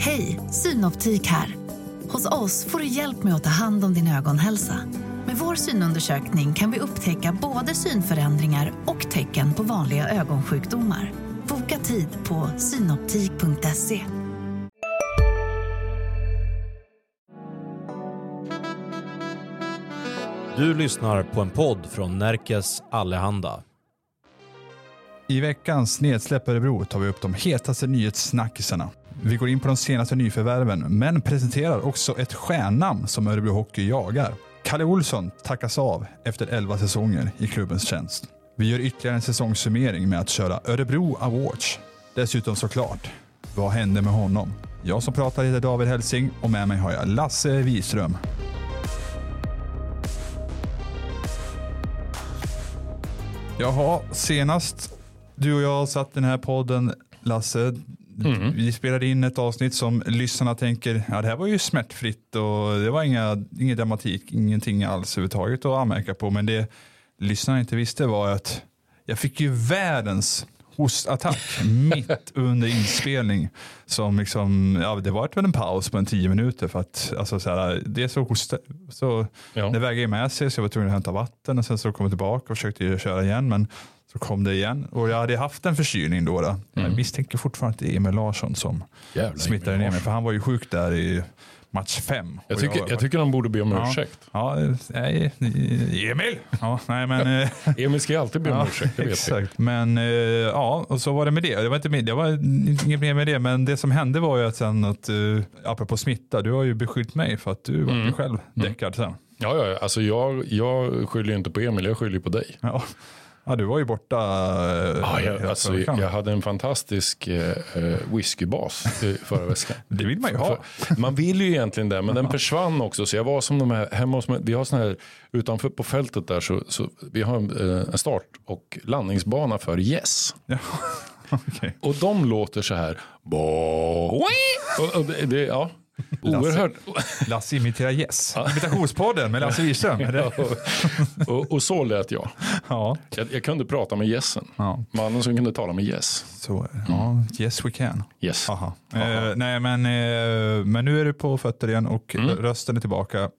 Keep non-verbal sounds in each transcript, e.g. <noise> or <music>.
Hej, Synoptik här. Hos oss får du hjälp med att ta hand om din ögonhälsa. Med vår synundersökning kan vi upptäcka både synförändringar och tecken på vanliga ögonsjukdomar. Boka tid på synoptik.se. Du lyssnar på en podd från Närkes Allehanda. I veckans Nedsläpp Örebro tar vi upp de hetaste nyhetssnackisarna. Vi går in på de senaste nyförvärven, men presenterar också ett stjärnnamn som Örebro Hockey jagar. Kalle Olsson tackas av efter 11 säsonger i klubbens tjänst. Vi gör ytterligare en säsongssummering med att köra Örebro Awards. Dessutom såklart, vad hände med honom? Jag som pratar heter David Helsing och med mig har jag Lasse Wiström. Jaha, senast du och jag satt i den här podden, Lasse, Mm. vi spelade in ett avsnitt som lyssnarna tänker, ja det här var ju smärtfritt och det var inga, ingen dramatik, ingenting alls överhuvudtaget att anmärka på. Men det lyssnarna inte visste var att jag fick ju världens hostattack <laughs> mitt under inspelning. Som liksom, ja, det var väl en paus på en tio minuter för att alltså, så här, det är så hosta, så Ja. det vägrade med sig så jag var tvungen att hämta vatten och sen så kom jag tillbaka och försökte köra igen men så kom det igen och jag hade haft en förkylning då. då. Jag misstänker fortfarande att det är Emil Larsson som Mm. Jävla smittade Emil ner mig för han var ju sjuk där i match fem. Jag tycker, var- jag tycker han borde be om Ja. ursäkt. Ja, nej, Emil! Ja, nej men... <laughs> eh, Emil ska ju alltid be om Ja, ursäkt, det vet jag. exakt. Men eh, ja, och så var det med det. Det var, inte, med- det var inget mer med det, men det som hände var ju att sen att, uh, apropå smitta, du har ju beskyllt mig för att du var Mm. ju själv däckad sen. Ja, ja, ja. alltså jag, jag skyller ju inte på Emil, jag skyller ju på dig. Ja. Ja, du var ju borta. eh, Ja, jag, alltså, jag hade en fantastisk eh, eh, whiskybas förra veckan. <laughs> Det vill man ju ha. Man vill ju egentligen det, men den försvann också. Så jag var som de här, hemma hos vi har sån här, utanför på fältet där, så, så vi har en, eh, en start och landningsbana för Yes. Ja. <laughs> Okej. Och de låter så här. Bo- och, och det, ja, oerhört. Lasse imiterar Yes. Imitationspodden med Lasse Wiström. är det? Och, och så lät jag. Ja, jag. Jag kunde prata med Jessen. ja. Mannen som kunde tala med Yes. Så är det. Ja, yes we can. Yes. Aha. Eh, nej, men, eh, men nu är du på fötter igen och Mm. rösten är tillbaka.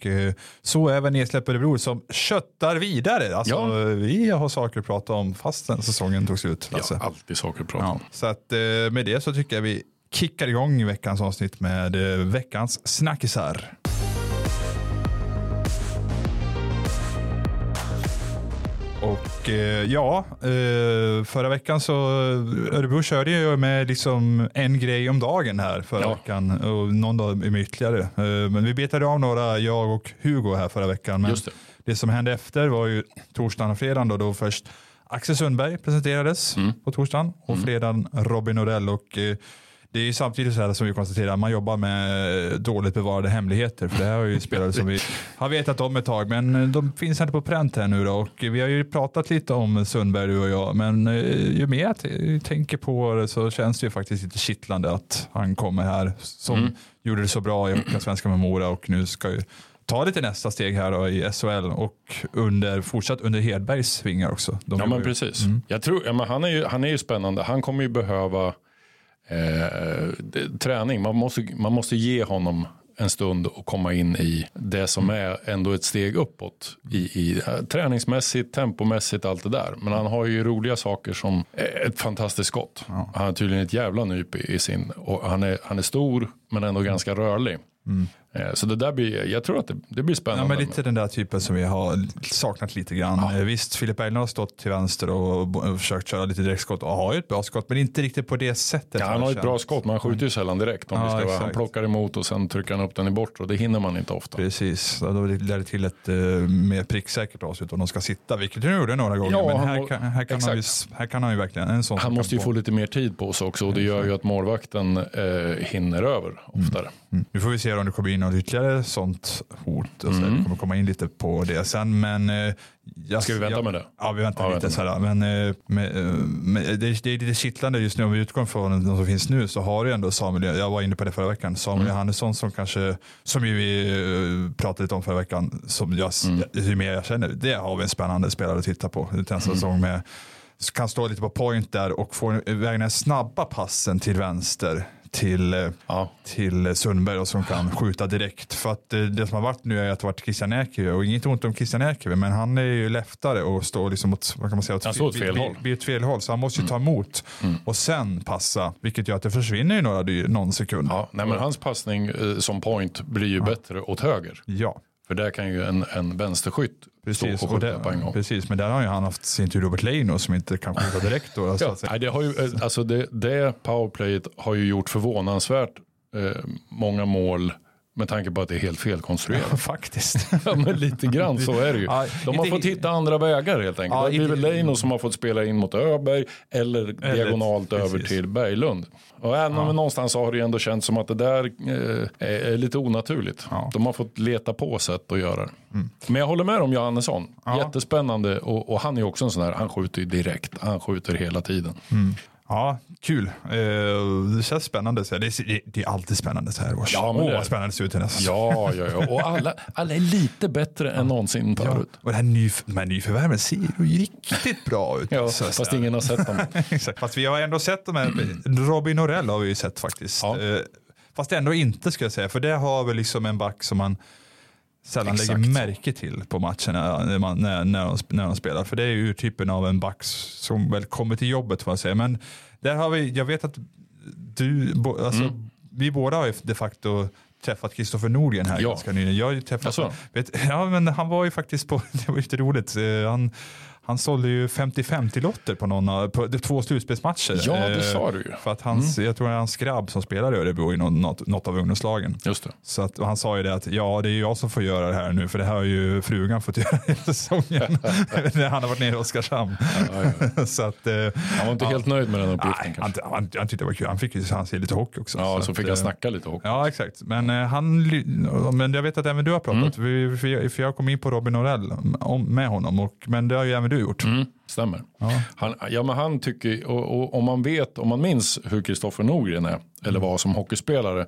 Och, eh, så även Nedsläpp Örebro som köttar vidare. Alltså, Ja. Vi har saker att prata om fast den säsongen tog slut. Lasse. har alltid saker att prata Ja. om. Så att, eh, med det så tycker jag vi kickar igång veckans avsnitt med eh, veckans snackisar. Och eh, ja, eh, förra veckan så Örebro körde ju med liksom en grej om dagen här förra Ja. veckan och någon dag med ytterligare. Eh, men vi betade av några, jag och Hugo här förra veckan. Men det. det som hände efter var ju torsdagen och fredagen då, då först Axel Sundberg presenterades Mm. på torsdagen och fredagen Robin Norell och det är ju samtidigt så här som vi konstaterar, man jobbar med dåligt bevarade hemligheter. För det här är ju spelare som vi <laughs> har vetat om ett tag, men eh, de finns inte på pränt här nu då. Och vi har ju pratat lite om Sundberg du och jag, men eh, ju mer jag tänker på det så känns det ju faktiskt lite kittlande att han kommer här som Mm. gjorde det så bra i Svenska med Mora och nu ska ju ta det till nästa steg här då i SHL och under, fortsatt under Hedbergs vingar också. De Ja men ju- precis. Mm. Jag tror, ja, men han, är ju, han är ju spännande. Han kommer ju behöva eh, det- träning. Man måste, man måste ge honom en stund och komma in i det som Mm. är ändå ett steg uppåt. I, i, eh, träningsmässigt, tempomässigt, allt det där. Men han har ju roliga saker som eh, ett fantastiskt skott. Han har tydligen ett jävla nyp i, i sin. Och han, är, han är stor men ändå ganska rörlig. Eh, Så det där blir, jag tror att det, det blir spännande. Mm. Ja, men lite den där typen som vi har saknat lite grann. Eh, Visst, Filip Berglund har stått till vänster och, och försökt köra lite direktskott och har ju ett bra skott, men inte riktigt på det sättet. Ja, han har ett bra skott men han skjuter ju sällan direkt. Om Ja, vi ska vara. Han exakt. plockar emot och sen trycker han upp den i bort och det hinner man inte ofta. Precis, då lär det till ett uh, mer pricksäkert avslut om de ska sitta, vilket de gjorde några gånger. Ja, men han här må- kan, här, kan han ju, här kan han ju verkligen, en sån Han måste ju få lite mer tid på sig också och det gör ju att målvakten eh, hinner över oftare. Mm. Nu får vi se om det kommer in något ytterligare sånt hot. Och så. Mm. Vi kommer komma in lite på det sen. Men, eh, jag, Ska vi vänta jag, med det? Ja, vi väntar Ja, lite. Så här, men, eh, med, eh, med, det, det är lite kittlande just nu. Om vi utgår från de som finns nu så har du ändå Samuel, jag var inne på det förra veckan, Samuel Mm. Johannesson som kanske, som vi eh, pratade lite om förra veckan, som jag, Mm. ju mer jag känner, det har vi en spännande spelare att titta på. Det är en Mm. säsong med kan stå lite på point där och få iväg den här snabba passen till vänster till, eh, Ja. till Sundberg och som kan skjuta direkt. För att eh, det som har varit nu är att det har varit Christian Ekerö och inget ont om Christian Ekerö men han är ju leftare och står liksom åt, vad kan man säga, åt Han står åt fel håll. blir åt fel håll så han måste ju ta emot och sen passa vilket gör att det försvinner ju några, någon sekund. Ja, nej, men hans passning eh, som point blir ju bättre åt höger. Ja. För där kan ju en, en vänsterskytt Precis, stå och skjuta på en gång. precis, men där har ju han haft sin tur Robert Leino som inte kan skjuta direkt. Då, så Ja, nej, det, har ju, eh, alltså det, det powerplayet har ju gjort förvånansvärt eh, många mål med tanke på att det är helt felkonstruerat. Faktiskt. <laughs> ja, men lite grann så är det ju. Ja, De har inte- fått hitta andra vägar helt enkelt. Ja, det blir väl Leino som har fått spela in mot Öberg eller, diagonalt över precis. till Berglund. Och även om någonstans har det ju ändå känts som att det där eh, är, är lite onaturligt. Ja. Mm. De har fått leta på sätt att göra det. Men jag håller med om Johannesson. Ja. Jättespännande och, och han är också en sån här, han skjuter ju direkt. Han skjuter hela tiden. Ja, kul. Eh, det känns spännande. Så här. Det, är, det, det är alltid spännande så här års. Ja, men Åh, det- vad spännande det ser ut i nästa. Ja, ja, ja. Och alla, alla är lite bättre än någonsin Ja, förut. och det här nyf- de här nyförvärven ser ju riktigt bra ut. Ja, Så- så fast här. ingen har sett dem. <laughs> Exakt. Fast vi har ändå sett de här. Robin Norell har vi ju sett faktiskt. Ja. Eh, Fast ändå inte ska jag säga. För det har väl liksom en back som man sällan Exakt lägger märke till på matcherna när, man, när, när, de, när de spelar. För det är ju typen av en back som väl kommer till jobbet får man säga. Men där har vi, jag vet att du, alltså, Mm. vi båda har ju de facto träffat Kristoffer Nordgren här Ja. ganska nyligen. Jag har ju träffat vet, <laughs> Ja, men han var ju faktiskt på, <laughs> det var lite roligt. Eh, Han, han sålde ju 50-50 lotter på, någon, på två slutspelsmatcher. Ja, det Eh, sa du ju. För att hans, jag tror det är hans grabb som spelar i Örebro i något, något, av ungdomslagen. Just det. Så att, han sa ju det att ja, det är jag som får göra det här nu för det här har ju frugan fått <laughs> göra hela säsongen. <laughs> När han har varit nere i Oskarshamn. Ja, ja. <laughs> så att, eh, Han var inte helt nöjd med den uppgiften nej, kanske. han, han, han tyckte det var kul. Han fick ju han se lite hockey också. Ja, så, att, fick eh, jag snacka lite hockey. Ja, exakt. Men, eh, han, men jag vet att även du har pratat. Vi, för, jag, kom in på Robin Norell med honom. Och, men det har ju även du gjort. Mm, stämmer. Ja. Han, ja, men han tycker, och, och, om man vet, om man minns hur Kristoffer Norgren är, eller var som hockeyspelare,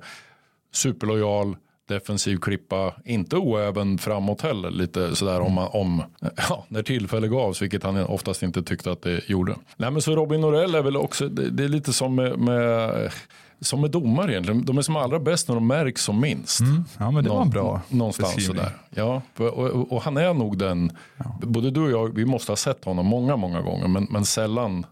superlojal, defensiv klippa, inte oäven framåt heller, lite sådär om, man- om <laughs> ja, när tillfälle gavs, vilket han oftast inte tyckte att det gjorde. Nej men så Robin Norell är väl också, det, det är lite som med, med som med domare egentligen, de är som allra bäst när de märks som minst. Ja, men det var en bra Någonstans beskrivning. sådär. Ja, och, och, och han är nog den, både du och jag, vi måste ha sett honom många, många gånger, men, men sällan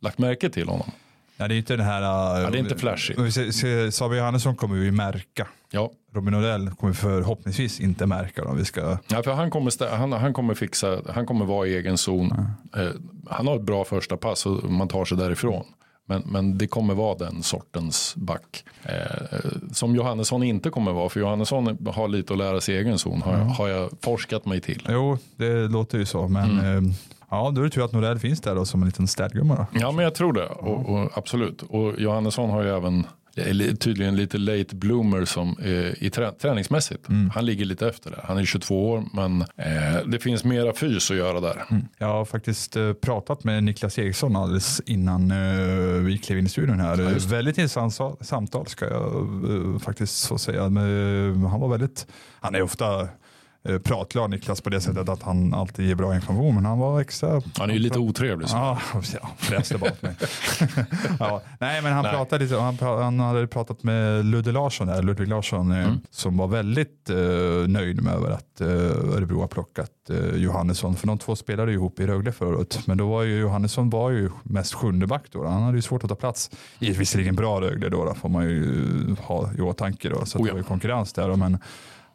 lagt märke till honom. Ja, det är inte den här... Uh, Ja, det är inte flashigt. Samuel Johannesson kommer vi märka. Ja, Robin Norell kommer vi förhoppningsvis inte märka. Då. Vi ska, ja för han kommer, han, han kommer fixa, han kommer vara i egen zon. Eh, han har ett bra första pass och man tar sig därifrån. Men, men det kommer vara den sortens back. Eh, som Johannesson inte kommer vara, för Johannesson har lite att lära sig i egen zon, har, jag, har jag forskat mig till. jo, det låter ju så. Men Mm. eh, ja, då är det tur att Norell finns där då, som en liten städgumma. Ja, men jag tror det. Och, och, absolut. Och Johannesson har ju även är li- tydligen lite late bloomer som, eh, i trä, träningsmässigt. Han ligger lite efter där. Han är 22 år, men eh, det finns mera fys att göra där. Jag har faktiskt eh, pratat med Niklas Eriksson alldeles innan eh, vi klev in i studion här. Ja, väldigt intressant sa- samtal ska jag eh, faktiskt få säga. Men, eh, han var väldigt, han är ofta eh, pratglad Niklas på det sättet att han alltid ger bra information. Men han var extra Han är ju lite otrevlig. Så. Ja, <laughs> ja fräste bort mig. <laughs> ja, nej, men han, Nej. pratade lite, han, han hade pratat med Ludde Larsson, där, Ludvig Larsson, eh, Mm. som var väldigt eh, nöjd med att eh, Örebro har plockat eh, Johannesson. För de två spelade ihop i Rögle förra året. Men då var ju Johannesson var ju mest sjunde back då. Han hade ju svårt att ta plats i ett visserligen bra Rögle då, då får man ju ha i åtanke då. Så Oh det ja. var ju konkurrens där. Men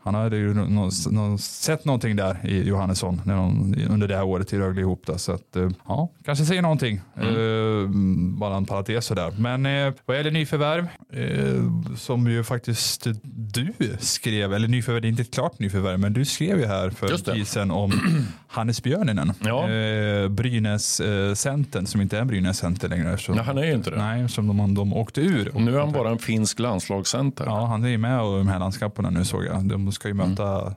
han hade ju nå- nå- nå- sett någonting där i Johannesson när de, under det här året i Rögle ihop. Då, så att, eh, ja, kanske säger någonting. Eh, bara en parentes sådär. Men eh, vad gäller nyförvärv, eh, som ju faktiskt du skrev, eller nyförvärv, det är inte ett klart nyförvärv, men du skrev ju här för en Just det. tid sedan om <clears throat> Hannes Björninen. Ja. Eh, Brynäs eh, centern som inte är Brynäs center längre. Eftersom, Nej, han är ju inte det. Nej, som de, de åkte ur. Nu är han bara en finsk landslagscenter. Ja, han är ju med i de här landskamperna nu såg jag. De ska ju möta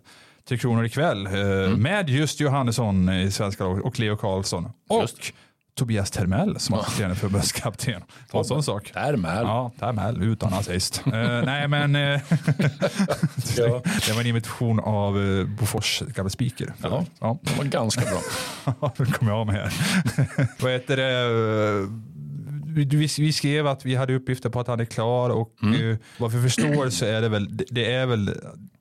Tre Kronor ikväll eh, med just Johannesson i svenska laget och Leo Karlsson. Och Just. Tobias Termell som assisterande förbundskapten. Och en sån sak. Termell. Ja, Termell utan assist. Eh, nej men eh, <laughs> Ja. det var en imitation av uh, Bofors gamla speaker. Ja. ja. Det var ganska bra. <laughs> nu kommer jag av mig här. <laughs> Vad heter det? vi, skrev att vi hade uppgifter på att han är klar och mm. vad vi förstår så är det väl, det, det är väl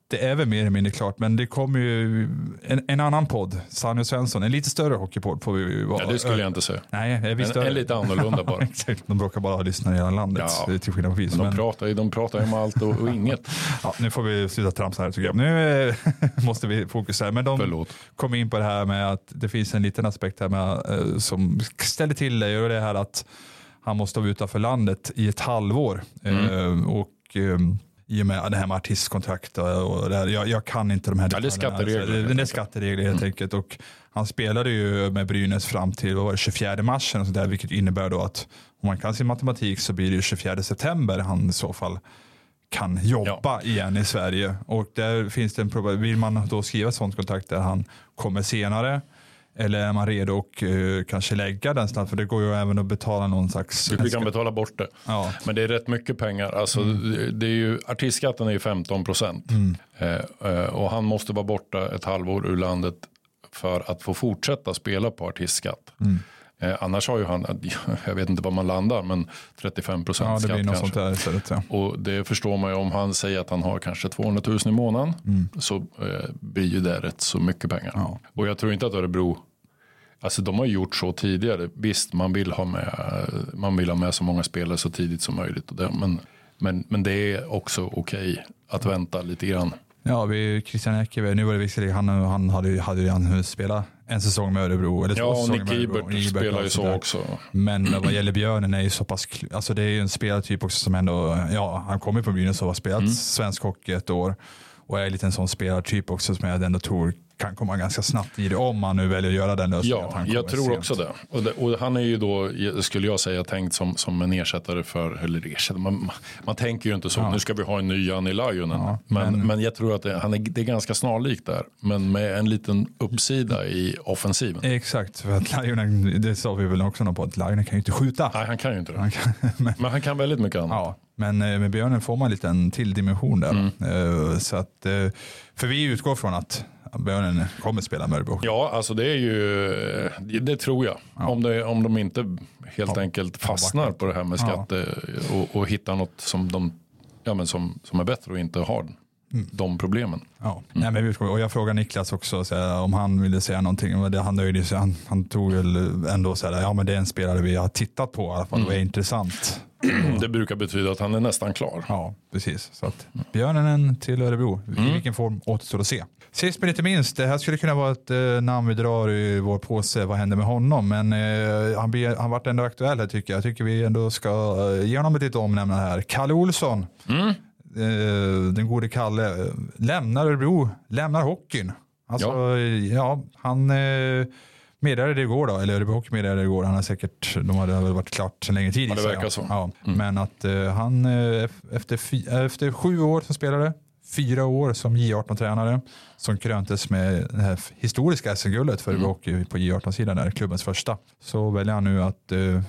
det är väl mer eller mindre klart, men det kommer ju en, en annan podd, Sanny och Svensson, en lite större hockeypodd får vi vara. Ja, det skulle jag inte säga. Nej, är vi en, en lite annorlunda <laughs> bara. de brukar bara ha lyssnare i hela landet, ja, till skillnad från men de, pratar ju, de pratar ju om allt och, och inget. <laughs> ja, nu får vi sluta tramsa här tycker jag. Nu <laughs> måste vi fokusera. Men de Förlåt. kom in på det här med att det finns en liten aspekt här med, eh, som ställer till det och det här att han måste vara utanför landet i ett halvår. Mm. Eh, och eh, i och med det här med artistkontrakt och det här, jag, jag, kan inte de här ja, Det är skatteregler. Det, det är skatteregler helt mm. enkelt. Och han spelade ju med Brynäs fram till vad var det, 24 mars, och så där, vilket innebär då att om man kan sin matematik så blir det 24 september han i så fall kan jobba ja. igen i Sverige. Och där finns det en problem. Vill man då skriva ett sånt kontrakt där han kommer senare eller är man redo att uh, kanske lägga den snabbt? För det går ju även att betala någon slags... Vi kan betala bort det. Ja. Men det är rätt mycket pengar. Alltså, mm. det är ju, artistskatten är ju 15 procent. Mm. Uh, uh, och han måste vara borta ett halvår ur landet för att få fortsätta spela på artistskatt. Mm. Eh, annars har ju han, <laughs> jag vet inte var man landar, men 35 procent ja, skatt kanske. Sånt där istället, ja. Och det förstår man ju om han säger att han har kanske 200 000 i månaden mm. så eh, blir ju det rätt så mycket pengar. Ja. Och jag tror inte att Örebro Alltså de har gjort så tidigare. Visst, man vill ha med, man vill ha med så många spelare så tidigt som möjligt. men, men, men det är också okej okay att vänta lite grann. Ja, vi, Christian Eckerberg, nu var det visserligen, han, han hade, hade ju han spelat en säsong med Örebro. Eller ja, och Nick Ibert spelar ju så också. Men vad gäller Björnen är ju så pass, alltså det är ju en spelartyp också som ändå, ja, han kommer från Brynäs och har spelat mm. svensk hockey ett år. Och är lite en sån spelartyp också som jag ändå tror kan komma ganska snabbt i det om man nu väljer att göra den lösningen. Ja, jag tror sent. också det. Och, det. och, han är ju då, skulle jag säga, tänkt som, som en ersättare för, eller ersättare, man, man tänker ju inte så, ja. nu ska vi ha en ny Janne Lajunen. Ja, men, men, men, jag tror att det, han är, det är ganska snarlikt där, men med en liten uppsida i offensiven. Exakt, för att Lajunen, det sa vi väl också på, att Lajunen kan ju inte skjuta. Nej, han kan ju inte det. Kan, <laughs> men, men, han kan väldigt mycket annat. Ja, men eh, med Björnen får man en liten till dimension där. Mm. Eh, så att, eh, för vi utgår från att Björnen kommer spela Mörbo. Ja, alltså det är ju, det tror jag. Ja. Om, det, om de inte helt ja. enkelt fastnar på det här med skatte ja. och, och hittar något som, de, ja, men som, som är bättre och inte har mm. de problemen. Ja. Mm. Nej, men och jag frågade Niklas också här, om han ville säga någonting. Det, han, nöjde sig, han, han tog väl ändå så här, ja men det är en spelare vi har tittat på i alla fall, mm. det är intressant. <clears throat> Det brukar betyda att han är nästan klar. Ja, precis. Så att Björnen till Örebro, i mm. vilken form återstår att se. Sist men inte minst, det här skulle kunna vara ett eh, namn vi drar i vår påse, vad händer med honom? Men eh, han, blir, han varit ändå aktuell här tycker jag. Jag tycker vi ändå ska eh, ge honom ett litet omnämnande här. Kalle Olsson, mm. eh, den gode Kalle, lämnar Örebro, lämnar hockeyn. Alltså, ja. ja han eh, meddelade det igår då, eller Örebro Hockey meddelade det igår. Han har säkert, de hade väl varit klart sedan länge tidigare. Ja, det verkar så. Ja, mm. Men att uh, han uh, efter, efter sju år som spelare fyra år som J18-tränare som kröntes med det här historiska SM-guldet för mm. Hockey på J18-sidan, klubbens första. Så väljer han nu att uh,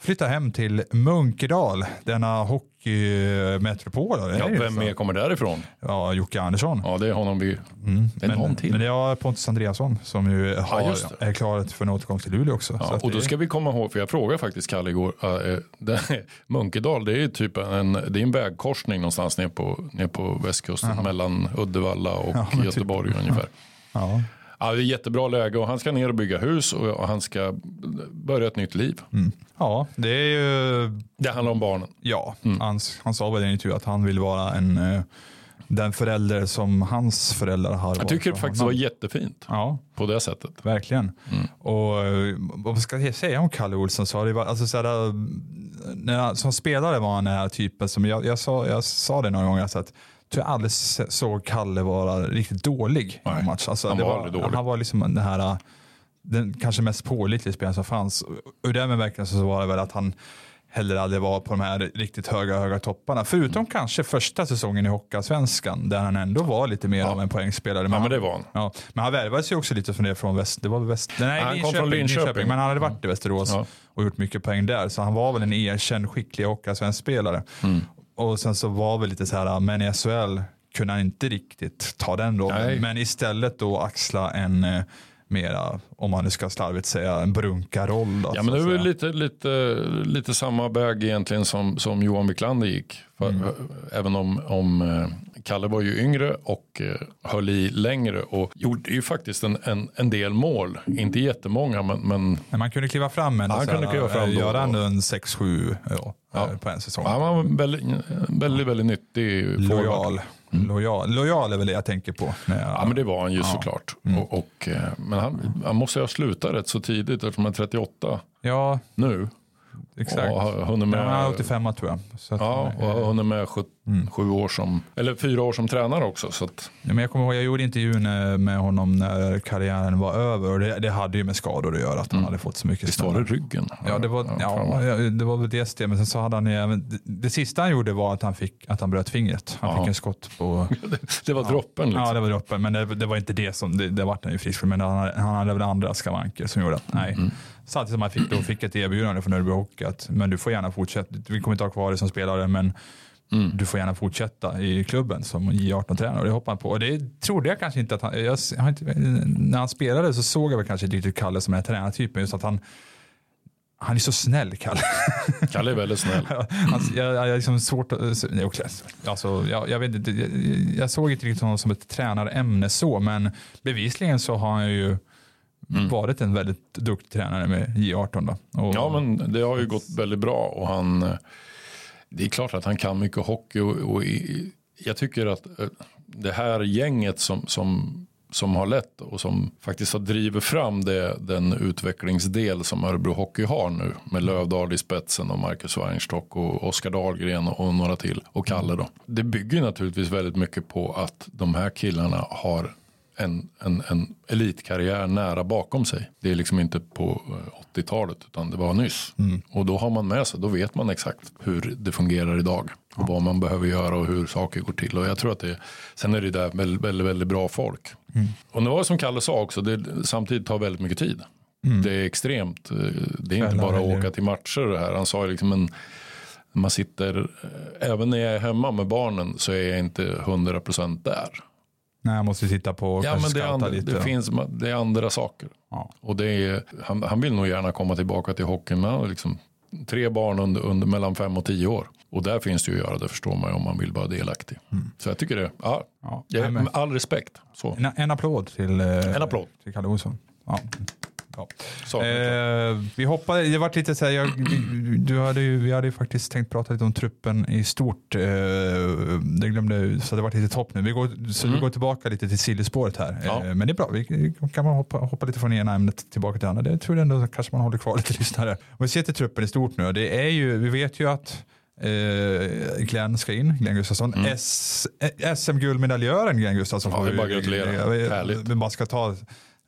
flytta hem till Munkedal, denna hockeymetropol. Ja, vem mer kommer därifrån? Ja, Jocke Andersson. Ja, det är honom vi... Mm. Är men, någon till. Men det är Pontus Andreasson som ju har, ja, är klar för en återkomst till Luleå också. Ja, och då ska vi komma ihåg, för jag frågade faktiskt Kalle igår, äh, det, <laughs> Munkedal det är ju typ en, det är en vägkorsning någonstans ner på, ner på västkusten Aha. mellan Uddevalla och typ. Göteborg typ. ungefär. Ja. Ja, det är jättebra läge och han ska ner och bygga hus och han ska börja ett nytt liv. Mm. Ja, det är ju... Det handlar om barnen. Ja, mm. han, han sa väl i en intervju att han vill vara en eh, den förälder som hans föräldrar har Jag tycker det faktiskt var jättefint ja. på det sättet. Verkligen. Mm. Och eh, vad ska jag säga om Kalle Olsson? Så det var, alltså, så här, när, som spelare var han den här typen som jag, jag, sa, jag sa det några gånger. Alltså att, tror jag aldrig såg Kalle vara riktigt dålig i någon match. Alltså, han, var var, dålig. han var liksom den här den kanske mest pålitliga spelaren som fanns. Ur den bemärkelsen så var det väl att han heller aldrig var på de här riktigt höga, höga topparna. Förutom mm. kanske första säsongen i Hockeyallsvenskan där han ändå var lite mer ja. av en poängspelare. Men, ja, men det var han. Ja, men han värvades ju också lite från det från väst. Det var väst nej, han kom från Linköping, Linköping, men han hade varit i Västerås ja. och gjort mycket poäng där. Så han var väl en erkänd skicklig Hockeyallsvensk spelare. Mm. Och sen så var väl lite så här, men i SHL kunde han inte riktigt ta den rollen. Men istället då axla en, mera, om man nu ska slarvigt säga, en brunkaroll. Då, Ja, men det är väl säga. lite, lite, lite samma väg egentligen som, som Johan Wiklander gick. För, Mm. Även om, om eh, Kalle var ju yngre och eh, höll i längre och gjorde ju faktiskt en, en, en del mål. Inte jättemånga men, men Men man kunde kliva fram en, Han kunde kliva fram då göra ändå en 6-7 ja, Ja. eh, på en säsong. han var väldigt, väldigt, väldigt nyttig. Lojal. Lojal. Lojal är väl det jag tänker på. Jag, Ja men det var han ju Ja. såklart. Mm. Och, och, eh, men han, han måste ju ha slutat rätt så tidigt eftersom han är 38 ja nu. Exakt. Och har hunnit Men han är med, 85 tror jag. Så att, ja, och har hunnit med sju, Mm. sju år som, eller fyra år som tränare också. Så att, Ja, men jag kommer ihåg, jag gjorde intervjun eh, med honom när karriären var över och det, det hade ju med skador att göra att han hade fått så mycket Mm. visst var det ryggen? Ja, det var, ja, ja, det var väl det det, men sen så hade han ju även, det, det sista han gjorde var att han, fick, att han bröt fingret. Han Ja. fick en skott på, <laughs> Det var droppen liksom. ja det var droppen, men det, det var inte det som, det, det vart han ju frisk för, men han, han hade väl andra skavanker som gjorde att, nej. Mm. Samtidigt som han fick, då fick ett erbjudande från Örebro Hockey att, men du får gärna fortsätta, vi kommer inte ha kvar dig som spelare, men Mm. du får gärna fortsätta i klubben som J18-tränare. Och det hoppade han på. Och det trodde jag kanske inte att han, jag, när han spelade så såg jag väl kanske inte riktigt Kalle som den här tränartypen, just att han han är så snäll, Kalle. <laughs> Kalle är väldigt snäll. Han, <laughs> jag, jag, är liksom svårt att, det är också, alltså, jag, jag, vet inte, jag, jag såg inte riktigt honom som ett tränarämne så, men bevisligen så har han ju Mm. varit en väldigt duktig tränare med J18. Då. Och, Ja men det har ju gått väldigt bra och han eh, det är klart att han kan mycket hockey och, och i, jag tycker att eh, det här gänget som, som, som har lett och som faktiskt har drivit fram det, den utvecklingsdel som Örebro Hockey har nu med Lövdahl i spetsen och Marcus Weinstock och Oskar Dahlgren och några till och Kalle då. Det bygger naturligtvis väldigt mycket på att de här killarna har en, en, en elitkarriär nära bakom sig. Det är liksom inte på eh, 80-talet utan det var nyss. Och då har man med sig, då vet man exakt hur det fungerar idag. Och vad man behöver göra och hur saker går till. Och jag tror att det, sen är det där väldigt, väldigt, väldigt bra folk. Och det var som Kalle sa också, det samtidigt tar väldigt mycket tid. Det är extremt, eh, det är inte bara att åka till matcher och det här. Han sa ju liksom en man sitter, eh, även när jag är hemma med barnen så är jag inte 100% där. Nej, jag måste titta på och Ja, men det andra, lite. det, finns, det är andra saker. Ja. Och det är, han, han vill nog gärna komma tillbaka till hockeyn. Men han liksom tre barn under, under mellan fem och tio år. Och där finns det ju att göra, det förstår man ju om man vill vara delaktig. Så jag tycker det, ja, Ja. jag, med all respekt. Så. En, en applåd till, eh, En applåd. till Kalle Olsson. Ja. Ja. Så. Eh, vi hoppade, det var lite så här, jag, vi- du hade ju, vi hade ju faktiskt tänkt prata lite om truppen i stort. Eh, det glömde, så det var lite topp nu. Vi går, så vi Mm. går tillbaka lite till sillyspåret här. Ja. Eh, men det är bra, vi kan man hoppa, hoppa lite från ena ämnet tillbaka till andra. Det tror jag ändå kanske man håller kvar lite lyssnare. Om vi ser till truppen i stort nu, det är ju, vi vet ju att Eh, Glenn ska in, Glenn Gustafsson. Eh, SM-guldmedaljören Glenn Gustafsson. Mm. Ja, vi bara gratulerar. Jag. Vi bara ska ta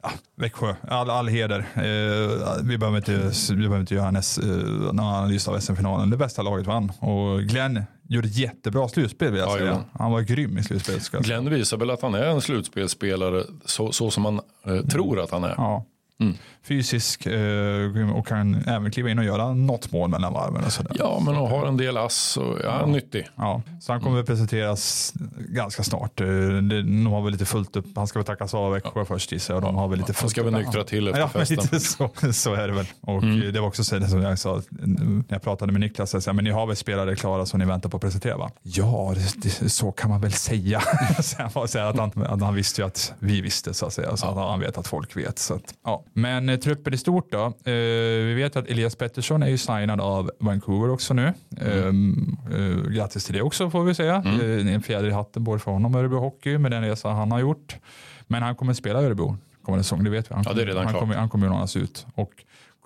ja, Växjö, all, all heder. Eh, vi, behöver inte, vi behöver inte göra en, S- eh, någon analys av SM-finalen. Det bästa laget vann. Och Glenn gjorde ett jättebra slutspel vill jag Ja, säga. gjorde Han var grym i säga. Glenn visar väl att han är en slutspelsspelare så, så som man eh, tror att han är. Ja. Mm. Fysisk eh, och kan även kliva in och göra något mål mellan varven. Och sådär. Ja, men och har en del ass och ja, nyttig. Ja, så han kommer väl presenteras ganska snart. Eh, De har väl lite fullt upp. Han ska väl tackas av Växjö först gissar jag. och De har väl lite Han fullt ska väl nyktra till efter Ja, <laughs> festen. lite så, så är det väl. Och Mm. det var också så, som jag sa när jag pratade med Niklas. Jag sa, men ni har väl spelare klara som ni väntar på att presentera va? Ja, det, det, så kan man väl säga. <laughs> så han, att, han, att han visste ju att vi visste så att säga. Så att han vet att folk vet. Så att, ja. Men eh, truppen i stort då. Eh, vi vet att Elias Pettersson är ju signad av Vancouver också nu. Mm. Eh, eh, grattis till det också får vi säga. Eh, det är en fjäder i hatten både för honom och Örebro Hockey med den resa han har gjort. Men han kommer spela Örebro kommande säsong, det vet vi. Han Ja, det är redan han klart. kommer, han kommer ju lånas ut. Och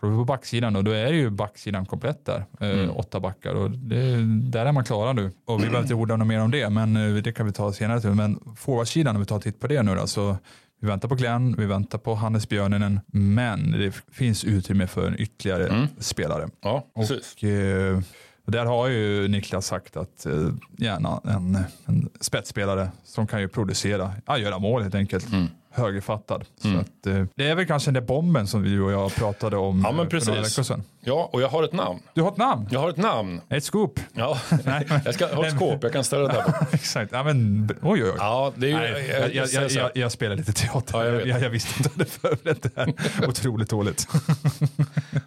kollar vi på backsidan då, då är ju backsidan komplett där. Eh, Mm. Åtta backar och det, där är man klara nu. Och vi behöver inte orda något mer om det, men eh, det kan vi ta senare. Till. Men forwardsidan, om vi tar en titt på det nu då, så vi väntar på Glenn, vi väntar på Hannes Björninen, men det finns utrymme för en ytterligare Mm. spelare. Ja, precis. Och, eh, där har ju Niklas sagt att eh, gärna en, en spetsspelare som kan ju producera, ja, göra mål helt enkelt. Mm. Högerfattad. Mm. Så att, eh, det är väl kanske den där bomben som vi och jag pratade om Ja, men eh, för några precis. veckor sedan. Ja, och jag har ett namn. Du har ett namn, Jag har ett namn. ett scoop. Ja, <laughs> <laughs> jag ska ha ett skåp, jag kan ställa det där. <laughs> Exakt, ja, men oj oj oj. Ja, det är ju, Nej, jag, jag, jag, jag, jag spelar lite teater. Ja, jag jag, vet. jag, visste inte att du förberett det här. Otroligt dåligt.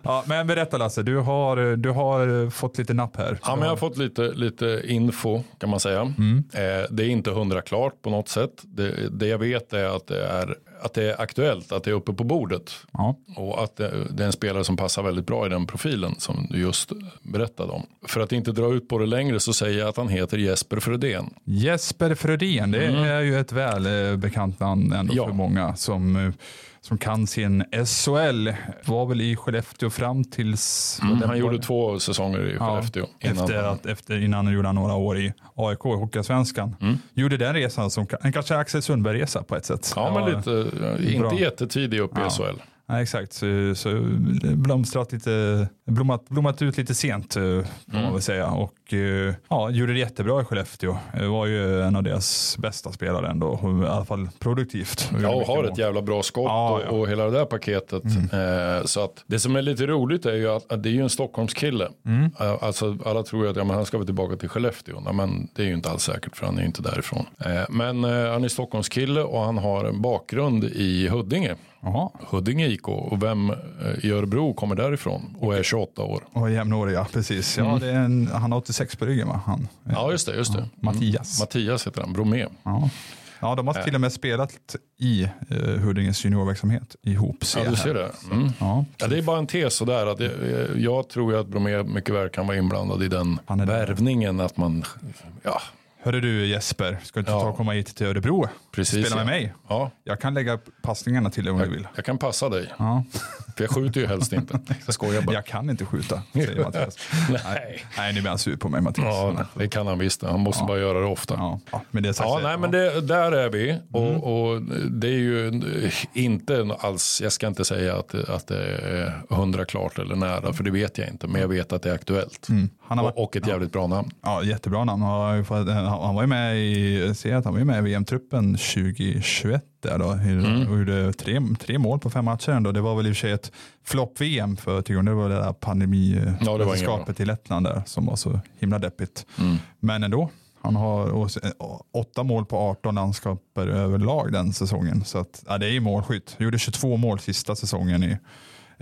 ja, men berätta Lasse, du har, du har fått lite napp här. Ja, men jag har fått lite, lite info kan man säga. Mm. Eh, det är inte hundra klart på något sätt. Det, det jag vet är att det är, att det är aktuellt, att det är uppe på bordet. Ja. Och att det, det är en spelare som passar väldigt bra i den profilen som du just berättade om. För att inte dra ut på det längre så säger jag att han heter Jesper Fredén. Jesper Frödén, det är ju ett väl eh, bekant namn ändå Mm. Ja. för många som, eh, som kan sin SHL. Var väl i Skellefteå fram tills... Mm, var han det- gjorde två säsonger i Ja, Skellefteå. innan efter, att, efter, innan gjorde han några år i AIK, Hockeyallsvenskan. Mm. Gjorde den resan som en kanske Axel Sundberg-resa på ett sätt. Ja, men lite, bra. inte jättetidig upp i Ja. SHL. Nej, exakt, så, så blomstrat lite, blommat, blommat ut lite sent eh, får man Mm. väl säga. Och eh, ja, gjorde det jättebra i Skellefteå. Eh, Var ju en av deras bästa spelare ändå, och i alla fall produktivt. Ja, och har ett jävla bra skott Ja, och, ja. Mm. och hela det där paketet. Eh, så att det som är lite roligt är ju att, att det är ju en Stockholmskille. Mm. Alltså alla tror ju att ja, men han ska väl tillbaka till Skellefteå. Nej, men det är ju inte alls säkert för han är ju inte därifrån. Eh, men eh, han är Stockholmskille och han har en bakgrund i Huddinge. Jaha, Huddinge IK och vem eh, i Örebro kommer därifrån och är 28 år. och jämnåriga, precis. Ja, det är en, han har 86 på ryggen va? Han. Ja just det, just det. Mm. Mattias. Mattias heter han, Bromé. Ja. ja, de har till och med spelat i eh, Huddinges juniorverksamhet ihop. ser Ja du ser det. Mm. Ja. Ja, det är bara en tes sådär. Att jag, jag tror ju att Bromé mycket väl kan vara inblandad i den värvningen. Att man, ja Hörru du Jesper, ska du inte ta och komma hit till Örebro? Precis. Spela med ja. mig. Ja, Jag kan lägga passningarna till dig om du vill. jag kan passa dig. Ja. För jag skjuter ju helst inte. <laughs> Jag skojar bara. Jag kan inte skjuta, säger Mattias. <laughs> Nej. Nej, nu blir han sur på mig Mattias. Ja, det kan han visst. Han måste bara göra det ofta. Ja. Ja, ja, men det är sagt, nej, men det, där är vi. Och, och det är ju inte alls, jag ska inte säga att, att det är hundra klart eller nära, för det vet jag inte. Men jag vet att det är aktuellt. Han har varit, Och, ett jävligt bra namn. ja, jättebra namn. Han, var ju med i, jag ser att han var ju med i VM-truppen 2021 där då. Mm. Och gjorde tre, tre mål på fem matcher ändå. Det var väl i och för sig ett flopp-VM för tycker det var det där pandemimästerskapet i Lettland där som var så himla deppigt. Mm. Men ändå. Han har s- åtta mål på 18 landskaper överlag den säsongen. Så att, ja, det är ju målskytt. Gjorde 22 mål sista säsongen i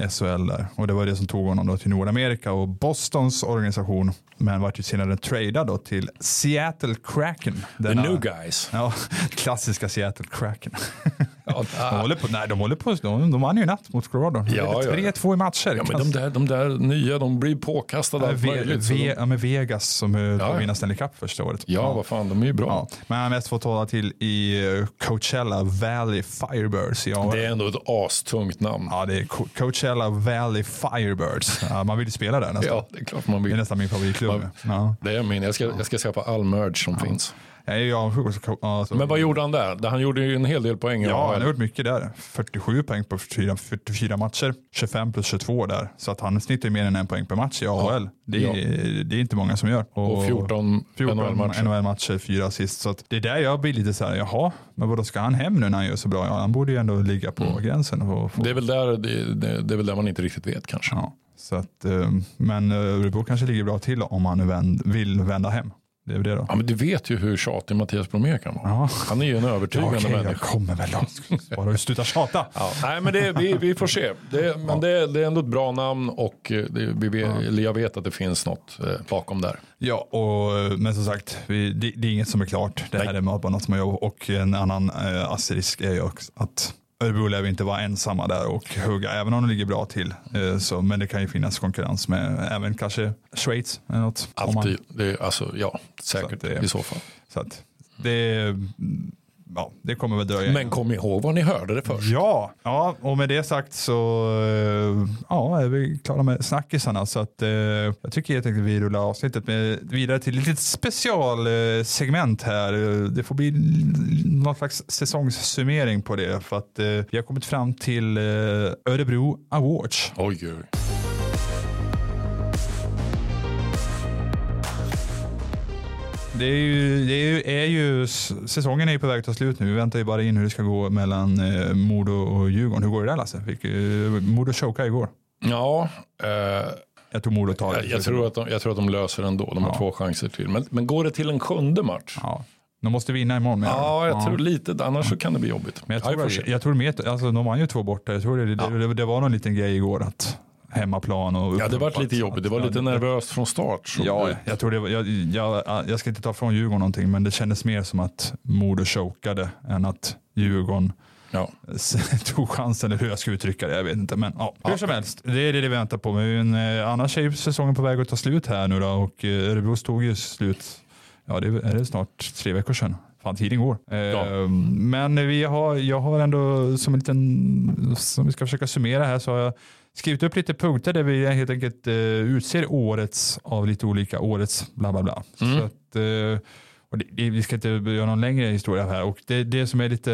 SHL där. Och det var det som tog honom då till Nordamerika och Bostons organisation. Men vart ju senare tradad då till Seattle Kraken. The Denna- new guys. Ja, <laughs> klassiska Seattle Kraken. Ja, <laughs> De håller på, nej, de håller på, de, de vann ju natt mot Colorado. Ja, ja, ja. 3-2 i matcher. Ja, men de, där, de där nya, de blir påkastade allt Ve- möjligt. Ve- de, ja, men Vegas som ja, ja. vinner Stanley Cup första året. ja, vad fan, de är ju bra. Ja, men han mest fått hålla till i eh, Coachella Valley Firebirds. Ja, Det är ändå ett astungt namn. ja, det är Co- Coachella Valley Firebirds. Ja, man vill ju spela där nästan. Ja, det är klart man Det är vill. nästan min favoritklubb. Man- Ja. Det är min. Jag ska, jag ska skaffa all merch som finns. Jag är ju avundsjuk också. Co- Alltså, Men vad gjorde han där? Han gjorde ju en hel del poäng. Ja, han har gjort mycket där. 47 poäng på 44, 44 matcher. 25 plus 22 där. Så att han snittar mer än en poäng per match i AHL. Det, är, det är inte många som gör. Och 14, 14 NHL-matcher. NHL-matcher, fyra assist. Så det är där jag blir lite så här, jaha, men vadå ska han hem nu när han gör så bra? Ja, han borde ju ändå ligga på Mm. gränsen. Och få, Det är, väl där, det, det, det är väl där man inte riktigt vet kanske. ja, så att, eh, men eh, Örebro kanske ligger bra till om han nu vänd, vill vända hem. Det är det då. Ja, men du vet ju hur tjatig Mattias Bromé kan vara. Ja. Han är ju en Ja, övertygande Okej, jag människa. kommer väl då. Bara sluta tjata. Ja, nej, men det, vi, vi får se. Det, men det, det är ändå ett bra namn och eh, vi eller jag vet att det finns något eh, bakom där. Ja, och, men som sagt, vi, det, är inget som är klart. Det här Nej. är bara något som jobb. Och en annan eh, asterisk är ju också att Örebro lär vi inte vara ensamma där och hugga, även om de ligger bra till. Eh, så, men det kan ju finnas konkurrens med även kanske Schweiz. Eller något, om man- Alltid. Det, alltså, ja, säkert Så det- i så fall. Så att det, ja, det kommer väl dröja. Men kom ihåg var ni hörde det först. Ja, ja, och med det sagt så eh, ja, är vi klara med snackisarna. Så att, eh, jag tycker helt enkelt vi rullar avsnittet med, vidare till ett litet specialsegment här. Det får bli någon slags säsongssummering på det. För att eh, vi har kommit fram till eh, Örebro Awards. Oj, oj. Det är ju, det är ju, är ju, säsongen är ju på väg att ta slut nu. Vi väntar ju bara in hur det ska gå mellan eh, Modo och Djurgården. Hur går det där Lasse? Fick, eh, Modo choka igår. Ja, eh, Jag tror Modo tar det. jag, jag, tror att de, jag tror att de löser det ändå. De har Ja. två chanser till. Men, men går det till en sjunde match? Ja. De måste vinna imorgon. Ja, jag tror lite. Annars så kan det bli jobbigt. Men jag Ja, tror, jag, jag tror mer, alltså, de vann ju två borta. Jag tror det, det, det, det var någon liten grej igår att hemmaplan och Ja, det var lite jobbigt. Det var lite nervöst från start. Så Ja, jag tror det var, jag, jag, jag ska inte ta från Djurgården någonting, men det kändes mer som att Modo chokade än att Djurgården ja. <laughs> tog chansen, eller hur jag ska uttrycka det. Jag vet inte, men ja, hur Ja. som helst, det är det vi väntar på. Men eh, annars är ju säsongen på väg att ta slut här nu då och eh, Örebro stod ju slut, ja det är det snart tre veckor sedan. Fan, tiden går. Eh, Ja. Men vi har, jag har ändå som en liten, som vi ska försöka summera här, så har jag skrivit upp lite punkter där vi helt enkelt eh, utser årets av lite olika årets bla bla bla. Mm. Så att, eh, och det, det, vi ska inte göra någon längre historia här och det, det som är lite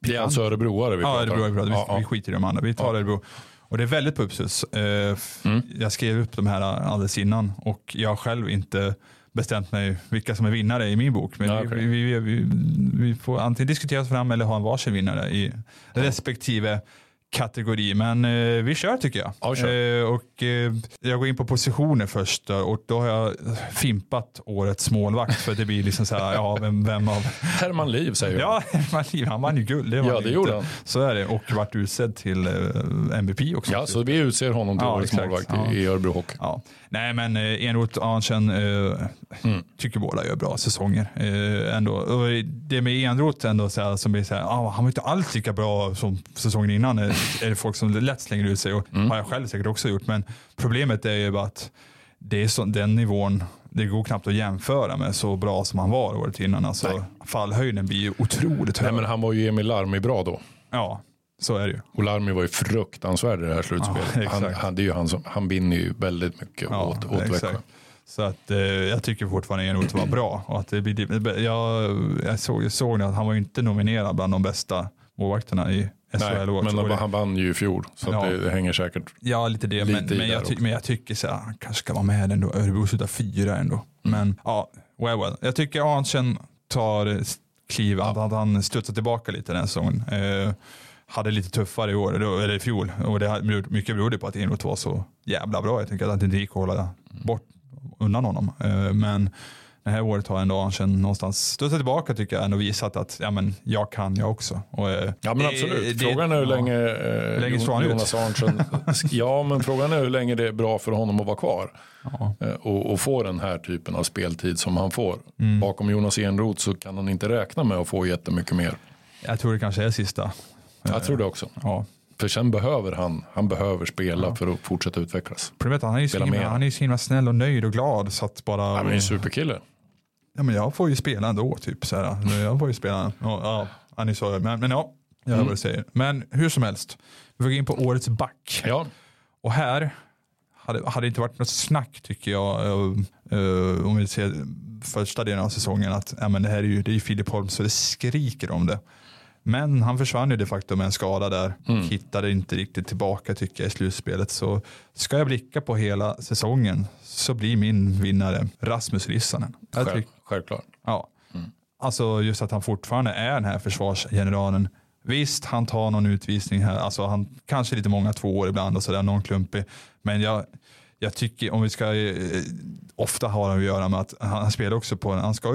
Det är alltså örebroare vi Ja, pratar Örebro, Örebro. Vi, Ja, ja. vi skiter i de andra. Vi tar Ja. Örebro. Och det är väldigt på uppstuds. Eh, Mm. Jag skrev upp de här alldeles innan och jag har själv inte bestämt mig vilka som är vinnare i min bok. Men Ja, vi, okej. vi, vi, vi, vi får antingen diskutera oss fram eller ha en varsin vinnare i respektive kategori. Men eh, vi kör tycker jag. Ja, kör. Eh, och, eh, jag går in på positioner först och då har jag fimpat årets målvakt för det blir liksom så här, ja, vem, vem av Herman Liv säger jag. Ja, han vann- han vann ju guld. Det Ja, det gjorde han. Så är det. Och vart utsedd till eh, MVP också. Ja, så vi utser honom till Ja, årets exakt. målvakt Ja. i, i Örebro Hockey. Ja. Nej, men eh, Enroth Arntzen eh, Mm. tycker båda gör bra säsonger. Eh, ändå. Och det med Enroth ändå så här, som blir så här, ah, han var inte alls lika bra som säsongen innan. eh, <laughs> är det folk som lätt slänger ut sig och Mm. har jag själv säkert också gjort. Men problemet är ju bara att det är så, den nivån, det går knappt att jämföra med så bra som han var året innan. Alltså, Nej. fallhöjden blir ju otroligt hög. Nej, men han var ju Emil Larmi bra då. Ja, så är det ju. Och Larmi var ju fruktansvärd i det här slutspelet. Ja, han, han, det är ju han, som, han vinner ju väldigt mycket Ja, åt, åt. Växjö. Så att, eh, jag tycker fortfarande Enroth var bra. Och att det blir, jag, jag, såg, jag såg att han var ju inte nominerad bland de bästa målvakterna i SHL. Nej, men han, han vann ju i fjol. Så Ja. det, det hänger säkert. Ja, lite det. lite men, men, jag ty, men jag tycker så här, han kanske ska vara med ändå. Örebro slutar fyra ändå. Mm. Men ja, well, well. Jag tycker Arntzen tar kliv, att, att han studsar tillbaka lite den här säsongen. Eh, hade lite tuffare i år, eller i fjol. Och det, mycket berodde på att Enroth var så jävla bra. Jag tycker att det inte gick att hålla bort undan honom. Eh, men det här året har ändå Arntzen någonstans studsat tillbaka tycker jag. Ändå visat att ja, men jag kan jag också. Och, eh, Ja men absolut. det- frågan är hur ja. länge, eh, länge ut? Jonas Arntzen. <laughs> ja men frågan är hur länge det är bra för honom att vara kvar. Ja. Eh, och, och få den här typen av speltid som han får. Mm. Bakom Jonas Enroth så kan han inte räkna med att få jättemycket mer. Jag tror det kanske är sista. Jag tror det också. Ja. För sen behöver han, han behöver spela för att fortsätta utvecklas. Problemet är att han är ju så himla, han är ju så himla snäll och nöjd och glad så att bara Han är en superkille. ja, men jag får ju spela ändå typ så här. Jag får ju spela. Ja, ja han är så, men, men ja, jag hör vad du säger. Men hur som helst, vi får gå in på årets back. Ja, Och här hade, hade det inte varit något snack tycker jag, eh, eh, om vi ser första delen av säsongen, att ja, men det här är ju det är Filip Holm så det skriker om det. Men han försvann ju de facto med en skada där, hittade inte riktigt tillbaka tycker jag i slutspelet. Så ska jag blicka på hela säsongen så blir min vinnare Rasmus Rissanen. Själv, självklart. Ja. Alltså just att han fortfarande är den här försvarsgeneralen. Visst, han tar någon utvisning här, alltså han kanske lite många två år ibland och sådär, någon klumpig. Men jag, jag tycker om vi ska, eh, ofta har han att göra med att han, han spelar också på, han ska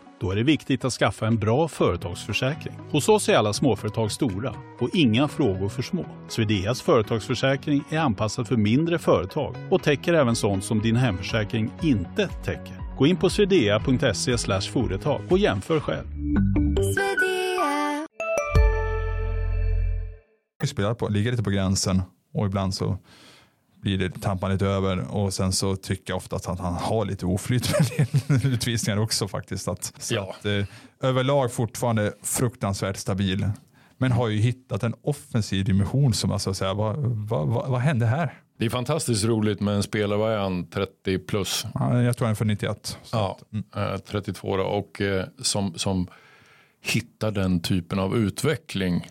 Då är det viktigt att skaffa en bra företagsförsäkring. Hos oss är alla småföretag stora och inga frågor för små. Swedeas företagsförsäkring är anpassad för mindre företag och täcker även sånt som din hemförsäkring inte täcker. Gå in på swedea.se företag och jämför själv. spela på, ligga lite på gränsen och ibland så blir det tampar lite över och sen så tycker jag ofta att han, har lite oflyt med <laughs> utvisningar också faktiskt. Att, så Ja. att, eh, överlag fortfarande fruktansvärt stabil. Men har ju hittat en offensiv dimension som alltså, så här, vad, vad, vad, vad hände här? Det är fantastiskt roligt med en spelare, vad är han, 30 plus? Ja, jag tror han är för 91. Så. Ja, eh, 32 då, och eh, som, som hittar den typen av utveckling.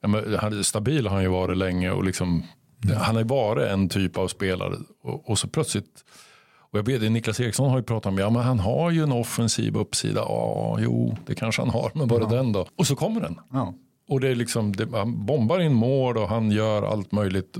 Ja, men, han, stabil har han ju varit länge och liksom, han har varit en typ av spelare och, och så plötsligt och jag vet, Niklas Eriksson har ju pratat om, ja men han har ju en offensiv uppsida. Ja, jo, det kanske han har, men bara Ja. den då? Och så kommer den. Ja. Och det är liksom, det, han bombar in mål och han gör allt möjligt.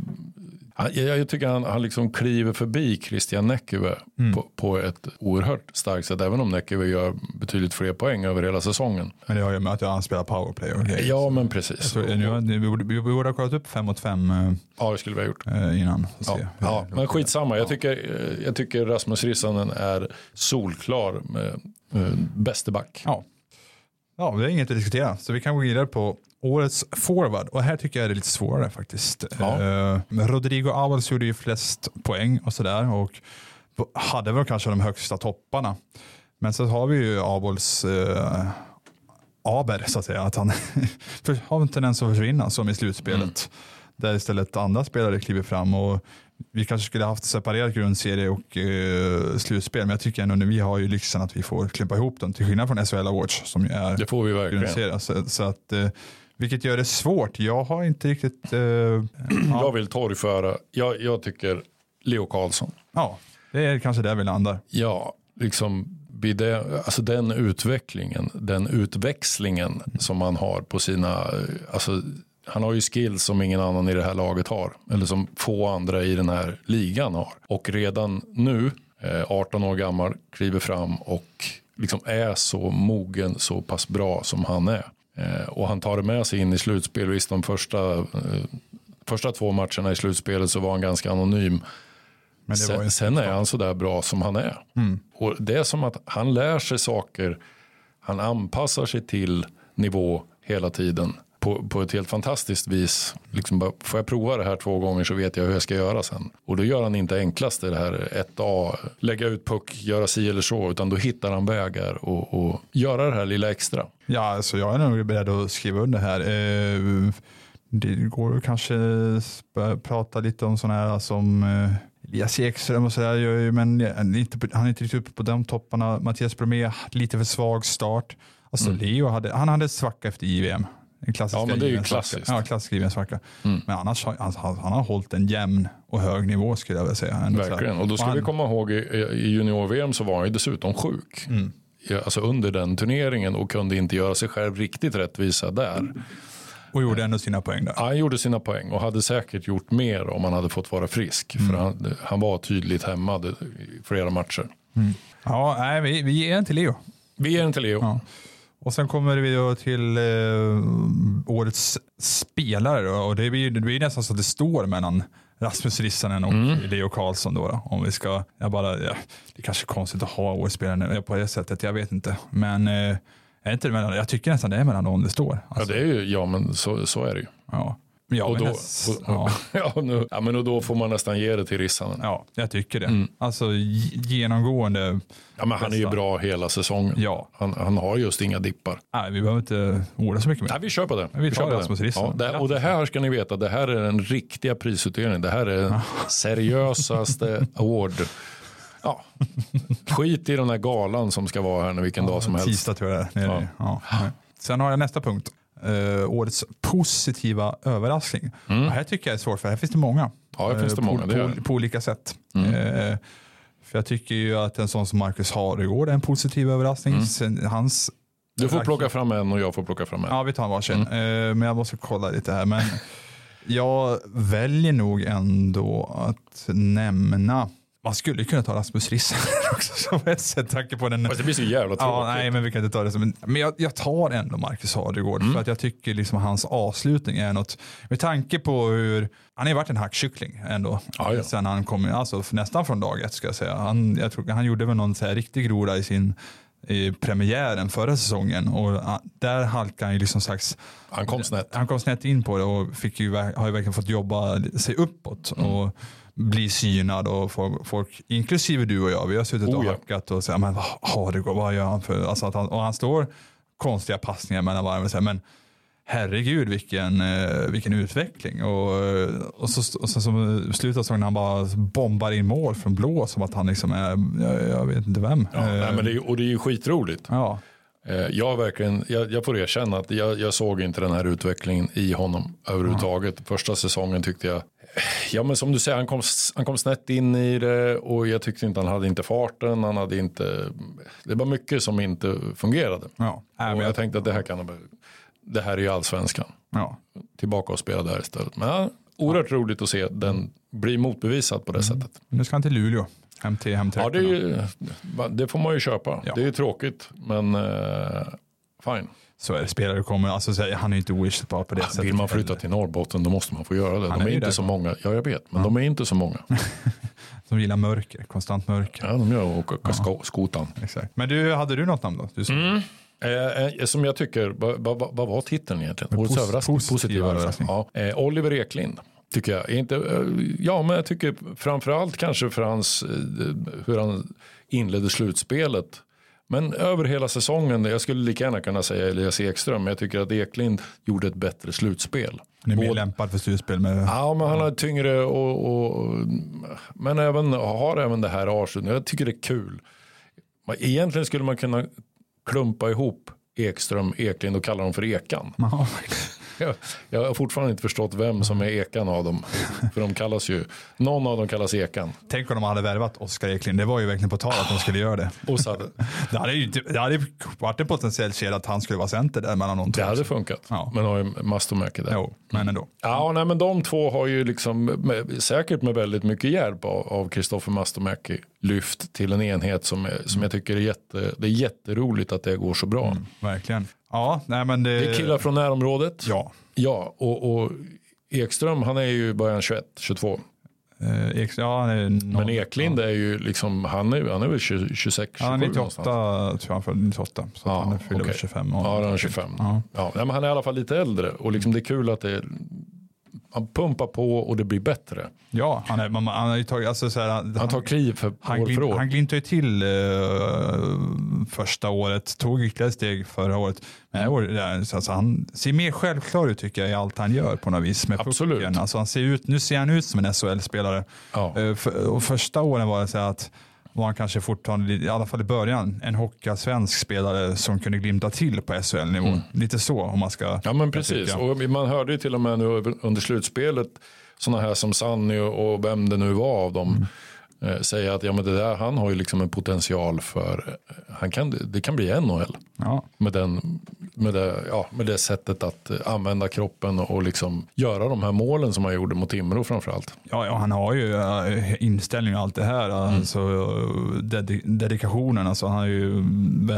Jag, tycker han, han liksom kliver förbi Christian Näckyve på, på ett oerhört starkt sätt. Även om Näckyve gör betydligt fler poäng över hela säsongen. Men det har ju med att han spelar powerplay och grejer. Ja, men precis. Så, nu, nu, vi, borde, vi borde ha kollat upp fem mot fem eh, Ja, det skulle vi ha gjort. eh, innan. Ja, ja, men skitsamma. Jag tycker, eh, jag tycker Rasmus Rissanen är solklar med eh, bäste back. Ja. ja, det är inget att diskutera. Så vi kan gå vidare på årets forward. Och här tycker jag det är lite svårare faktiskt. Ja. Eh, Rodrigo Avals gjorde ju flest poäng och sådär. Och hade väl kanske de högsta topparna. Men så har vi ju Avals eh, aber så att säga. Att han <laughs> har en tendens att försvinna som i slutspelet. Där istället andra spelare kliver fram. och vi kanske skulle haft separerat grundserie och eh, slutspel, men jag tycker ändå att vi har ju lyxen att vi får klippa ihop dem, till skillnad från SHL Awards som ju är Det får vi verkligen. grundserie. Så, så att, eh, vilket gör det svårt. Jag har inte riktigt... Eh, Jag ja, vill torgföra, jag, jag tycker Leo Karlsson. ja, det är kanske där vi landar. Ja, liksom det, alltså den utvecklingen, den utväxlingen som man har på sina, eh, alltså han har ju skills som ingen annan i det här laget har. Eller som få andra i den här ligan har. Och redan nu, eh, 18 år gammal, kliver fram och liksom är så mogen, så pass bra som han är. Eh, och han tar det med sig in i slutspel. Visst, de första, eh, första två matcherna i slutspelet så var han ganska anonym. Men Sen, sen är han så där bra som han är. Och det är som att han lär sig saker, han anpassar sig till nivå hela tiden på, på ett helt fantastiskt vis. Liksom bara, får jag prova det här två gånger så vet jag hur jag ska göra sen. Och då gör han inte enklast det här 1A, lägga ut puck, göra si eller så, utan då hittar han vägar och, och göra det här lilla extra. ja, alltså jag är nog beredd att skriva under här. Eh, det går att kanske prata lite om sådana här som eh, Elias Ekström och sådär, gör ju, men inte, han är inte riktigt uppe på de topparna. Mattias Bromé, lite för svag start. Alltså Leo hade, han hade svacka efter JVM. En klassisk Mm. Ja, men det är ju klassiskt. Ja, klassisk JVM-svacka. Mm. Men annars har han, har hållit en jämn och hög nivå skulle jag vilja säga. Ändå. Verkligen. Och då ska han- vi komma ihåg i, i junior-VM så var han ju dessutom sjuk. Mm. Alltså under den turneringen och kunde inte göra sig själv riktigt rättvisa där. Och gjorde ändå sina poäng där. Han gjorde sina poäng och hade säkert gjort mer om han hade fått vara frisk. Mm. För han, han var tydligt hämmad i flera matcher. Ja, nej, vi, vi ger en till Leo. Vi ger den till Leo. Ja. Och sen kommer vi då till eh, årets spelare då, och det blir, det blir nästan så att det står mellan Rasmus Rissanen och Mm. Leo Karlsson då, då. Om vi ska, jag bara, ja, det är kanske är konstigt att ha årets spelare på det sättet, jag vet inte. Men eh, är inte det mellan, jag tycker nästan det är mellan dem det står. Ja, Alltså, det är ju, ja men så, så är det ju. ja. Ja, och då, näst- och, ja. <laughs> ja, nu, ja, men och då får man nästan ge det till Rissanen. ja, jag tycker det. Mm. Alltså genomgående, Ja, men han är ju Bästa. bra hela säsongen. ja. Han, han har just inga dippar. Nej, vi behöver inte orda så mycket mer. Nej, vi kör på det. Vi tar kör på Rasmus. Rissanen. Ja, det, och det här ska ni veta, det här är den riktiga prisutdelningen. Det här är den <laughs> seriösaste award. Ja. Skit i den här galan som ska vara här nu vilken dag som helst. Tisdag tror jag det är. Ja. Ja. Ja. Sen har jag nästa punkt. Eh, årets positiva överraskning. Och här tycker jag är svårt för här finns det många. Mm. Ja, här finns det Eh, många, På, det på, det. på olika sätt. Mm. Eh, för jag tycker ju att en sån som Marcus Haregård är en positiv överraskning. Mm. Sen, hans, Du får plocka fram en och jag får plocka fram en. ja vi tar en varsin. Mm. Eh, men jag måste kolla lite här. Men <laughs> jag väljer nog ändå att nämna man skulle kunna ta Rasmus Rissanen <laughs> också som ett sätt, tanke på den Fast det blir så jävla tråkigt. Ja, nej, men vi kan inte ta det som en, Men jag, jag tar ändå Marcus Hardegård Mm. för att jag tycker liksom hans avslutning är något, med tanke på hur, han har ju varit en hackkyckling ändå. Ja, ja. Sen han kom, alltså nästan från dag ett ska jag säga. Han, jag tror, han gjorde väl någon så här riktig groda i sin i premiären förra säsongen och där halkade han ju liksom slags Han kom snett. han kom snett in på det och fick ju, har ju verkligen fått jobba sig uppåt Mm. och bli synad och folk, folk, inklusive du och jag, vi har suttit och Oh hackat och sagt, men vad, har det gått, vad gör han för, alltså att han, och han står konstiga passningar mellan varven, men herregud vilken, eh, vilken utveckling. Och, eh, och, så, och så som slutet av säsongen han bara bombar in mål från blå som att han liksom är, jag, jag vet inte vem. Ja, nej, Eh, men det är, och det är ju skitroligt. ja. Jag, verkligen, jag, jag får erkänna att jag, jag såg inte den här utvecklingen i honom överhuvudtaget. Första säsongen tyckte jag, ja men som du säger, han kom, han kom snett in i det och jag tyckte inte han hade inte farten, han hade inte, det var mycket som inte fungerade. Ja. Och jag jag, tänkte att det här kan, det här är ju allsvenskan, ja. tillbaka och spela där istället. Men ja, oerhört roligt att se den bli motbevisad på det sättet. Nu ska han till Luleå. Hem till hem till Ja, det, ju, det får man ju köpa. Ja. Det är ju tråkigt, men eh, fine. Så är det. Spelare kommer, alltså, så- han är ju inte owishable på det sättet. Vill man flytta till Norrbotten då måste man få göra det. Han De är är inte där. så många. Ja, jag vet, men de är inte så många. <laughs> Som gillar mörker, konstant mörker. Ja, de gör åka sko- skotan. Exakt. Men du, hade du något namn då? Du, som- Eh, eh, som jag tycker, vad, vad, vad var titeln egentligen? Årets överraskning. positiv Positiv överraskning. överraskning. Ja. Eh, Oliver Eklind. Tycker jag. Inte, eh, ja, men jag tycker framförallt kanske för hans, eh, hur han inledde slutspelet. Men över hela säsongen, jag skulle lika gärna kunna säga Elias Ekström, men jag tycker att Eklind gjorde ett bättre slutspel. Han är mer lämpad för slutspel med... Ja, men han har tyngre och, och men även har även det här arset. Jag tycker det är kul. Egentligen skulle man kunna klumpa ihop Ekström, Eklind och kalla dem för Ekan. Jag, jag har fortfarande inte förstått vem som är Ekan av dem. För de kallas ju, någon av dem kallas Ekan. Tänk om de hade värvat Oskar Eklind. Det var ju verkligen på tal att de skulle göra det. Och så hade, <laughs> Det hade ju det hade varit en potentiell kedja att han skulle vara center där mellan de två. det hade funkat. Ja. Men har ju Mastomäki där. Jo, men ändå. Ja, nej, men de två har ju liksom med, säkert med väldigt mycket hjälp av Kristoffer Mastomäki lyft till en enhet som, är, som jag tycker är, jätte, det är jätteroligt att det går så bra. Verkligen. Ja, nej men det... Det är killar från närområdet. Ja. Ja, och, och Ekström han är ju bara 21, 22. Eh, Ek, ja, han är noll- Men Eklind är ju liksom, han är, han är väl 20, 26, 27 Ja, han är 98, någonstans. tror jag han föddes 98. Så Ja, han fyller okej. 25 år. Ja, han är 25. Ja. Ja. men han är i alla fall lite äldre och liksom det är kul att det han pumpar på och det blir bättre. Ja, han, är, man, han har ju tagit, alltså så här, Han tar kliv för han, år för glin, år. han glintade ju till eh, första året, tog ytterligare steg förra året. Men så alltså, han ser mer självklar ut tycker jag i allt han gör på något vis med Absolut. pucken. Alltså, han ser ut, nu ser han ut som en SHL-spelare. Ja. Eh, för, första åren var det så här att var han kanske fortfarande, i alla fall i början, en hockeyallsvensk spelare som kunde glimta till på SHL-nivå. Lite så om man ska... Mm. Ja men precis. Och man hörde ju till och med nu under slutspelet sådana här som Sanny och vem det nu var av dem eh, säga att ja, men det där, han har ju liksom en potential för, eh, han kan, det kan bli NHL Ja. med, den, med, det, ja, med det sättet att eh, använda kroppen och, och liksom göra de här målen som han gjorde mot Timrå framförallt. Ja, ja, han har ju äh, inställning och allt det här. Alltså, äh, dedi dedikationen. Alltså, han har ju,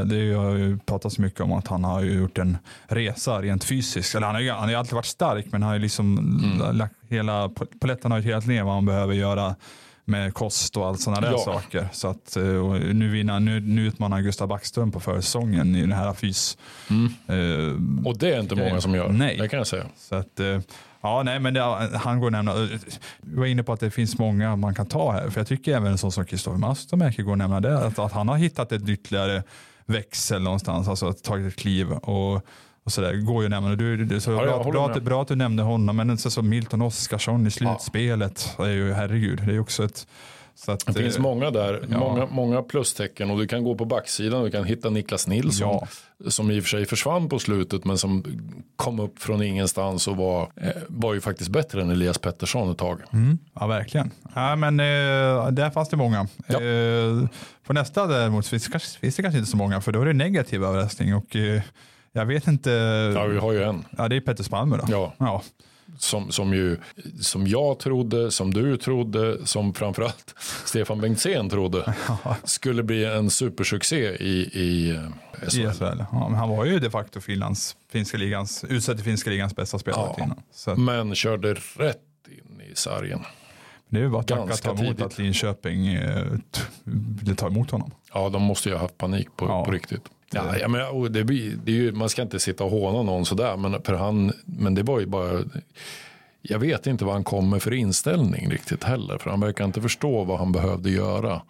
det har ju pratats mycket om att han har gjort en resa rent fysiskt. Eller han har ju han har ju alltid varit stark men han har ju liksom lagt hela, paletten har ju helt ner vad han behöver göra med kost och allt sådana där Ja. saker. Så att, eh, nu, vinner, nu, nu utmanar Gustav Backström på försäsongen i den här fys. Eh, Och det är inte många som gör, Nej. det kan jag säga. så att, eh, ja, nej, men det, han går nämna. Du var inne på att det finns många man kan ta här. För jag tycker även en sån som Kristoffer Mastomäki går att nämna det. Att, att han har hittat ett ytterligare växel någonstans, alltså tagit ett kliv. Och, och så där, går ju nämna. Du, du, så Ja, bra, bra, att, bra att du nämnde honom, men så, så Milton Oskarsson i slutspelet. är ju, herregud, det är också ett... Att, Det finns eh, många där, ja. många, många plustecken och du kan gå på backsidan, du kan hitta Niklas Nilsson Ja. som i och för sig försvann på slutet men som kom upp från ingenstans och var, eh, var ju faktiskt bättre än Elias Pettersson ett tag. Mm, ja, verkligen. Ja, men eh, där fanns det många. Ja. Eh, på nästa däremot finns, det kanske- finns det kanske inte så många, för då är det negativ överraskning. Och, eh, jag vet inte. Ja, vi har ju en. Ja, det är Petter Palme då. Ja. Ja. Som, som, ju, som jag trodde, som du trodde, som framförallt <laughs> Stefan Bengtzén trodde <laughs> skulle bli en supersuccé i, i eh, SHL. I SHL. Ja, men han var ju de facto Finlands, finska ligans, utsedd till finska ligans bästa spelare Ja. innan. Så Men körde rätt in i sargen. det är ju bara att tacka ta emot tidigt. att Linköping eh, ville ta emot honom. Ja, de måste ju ha haft panik på, Ja. på riktigt. Ja, ja, men, det blir, det är ju, man ska inte sitta och håna någon sådär, men, för han, men det var ju bara... Jag vet inte vad han kom med för inställning riktigt heller, för han verkar inte förstå vad han behövde göra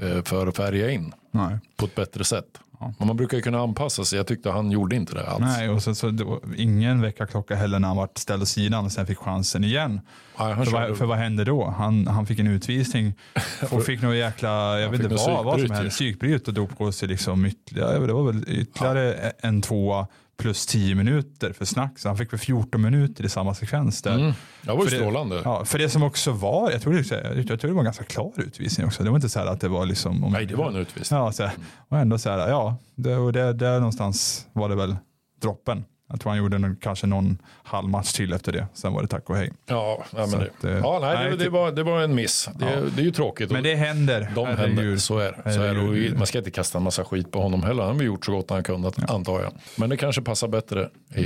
eh, för att färga in Nej. på ett bättre sätt. Men man brukar ju kunna anpassa sig. Jag tyckte han gjorde inte det alls. Nej, och så var ingen väckarklocka heller när han var ställd åt sidan och sen fick chansen igen. Nej, För vad, för vad hände då? Han, han fick en utvisning <laughs> och fick något jäkla, jag vet inte vad, vad som hände, psykbryt och drog på sig liksom ytterligare, det var väl ytterligare en tvåa plus 10 minuter för snack. Så han fick väl 14 minuter i samma sekvens där. Mm. Det var ju För det- strålande. Ja, för det som också var, jag tror det, jag tror det var en ganska klar utvisning också. Det var inte så här att det var liksom. Om, Nej, det var en utvisning. Ja, så här, och ändå så här, ja, det, och det, där någonstans var det väl droppen. Jag tror han gjorde någon, kanske någon halv match till efter det. Sen var det tack och hej. Ja, nej, men Så det, att, ja, nej, nej, det, det, var, det var en miss. Det, Ja. det är ju tråkigt. Men det händer. De Herregud. händer, så är. Så är det. Vi-. Man ska inte kasta en massa skit på honom heller. Han har gjort så gott han kunnat, antar jag. Men det kanske passar bättre i,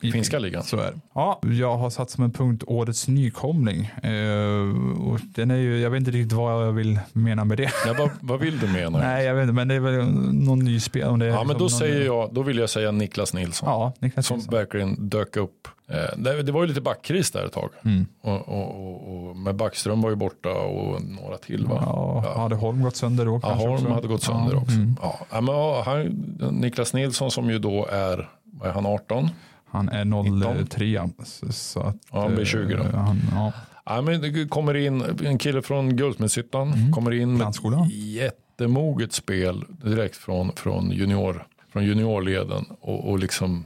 i, finska ligan. Så är det. Ja, jag har satt som en punkt årets nykomling. Eh, och den är ju, jag vet inte riktigt vad jag vill mena med det. Ja, vad, vad vill du mena? <laughs> Nej, jag vet inte, men det är väl någon ny spel. Om det är ja, men liksom då, säger jag, då vill jag säga Niklas Nilsson. Ja, Niklas som Nilsson. verkligen dök upp. Eh, Det, var ju lite backkris där ett tag. Mm. Och, och, och, men Backström var ju borta och några till va? Ja, hade Holm gått sönder då Ja, Holm också? hade gått sönder Ja, också. mm. Ja, men, han, Niklas Nilsson som ju då är, vad är han 18? Han är 03. Så, så att, Ja, han blir eh, 20 då. Han, ja. Ja, men det kommer in en kille från Guldsmedshyttan. Kommer in med Plantskolan. ett jättemoget spel direkt från, från, junior, från juniorleden. Och, och liksom,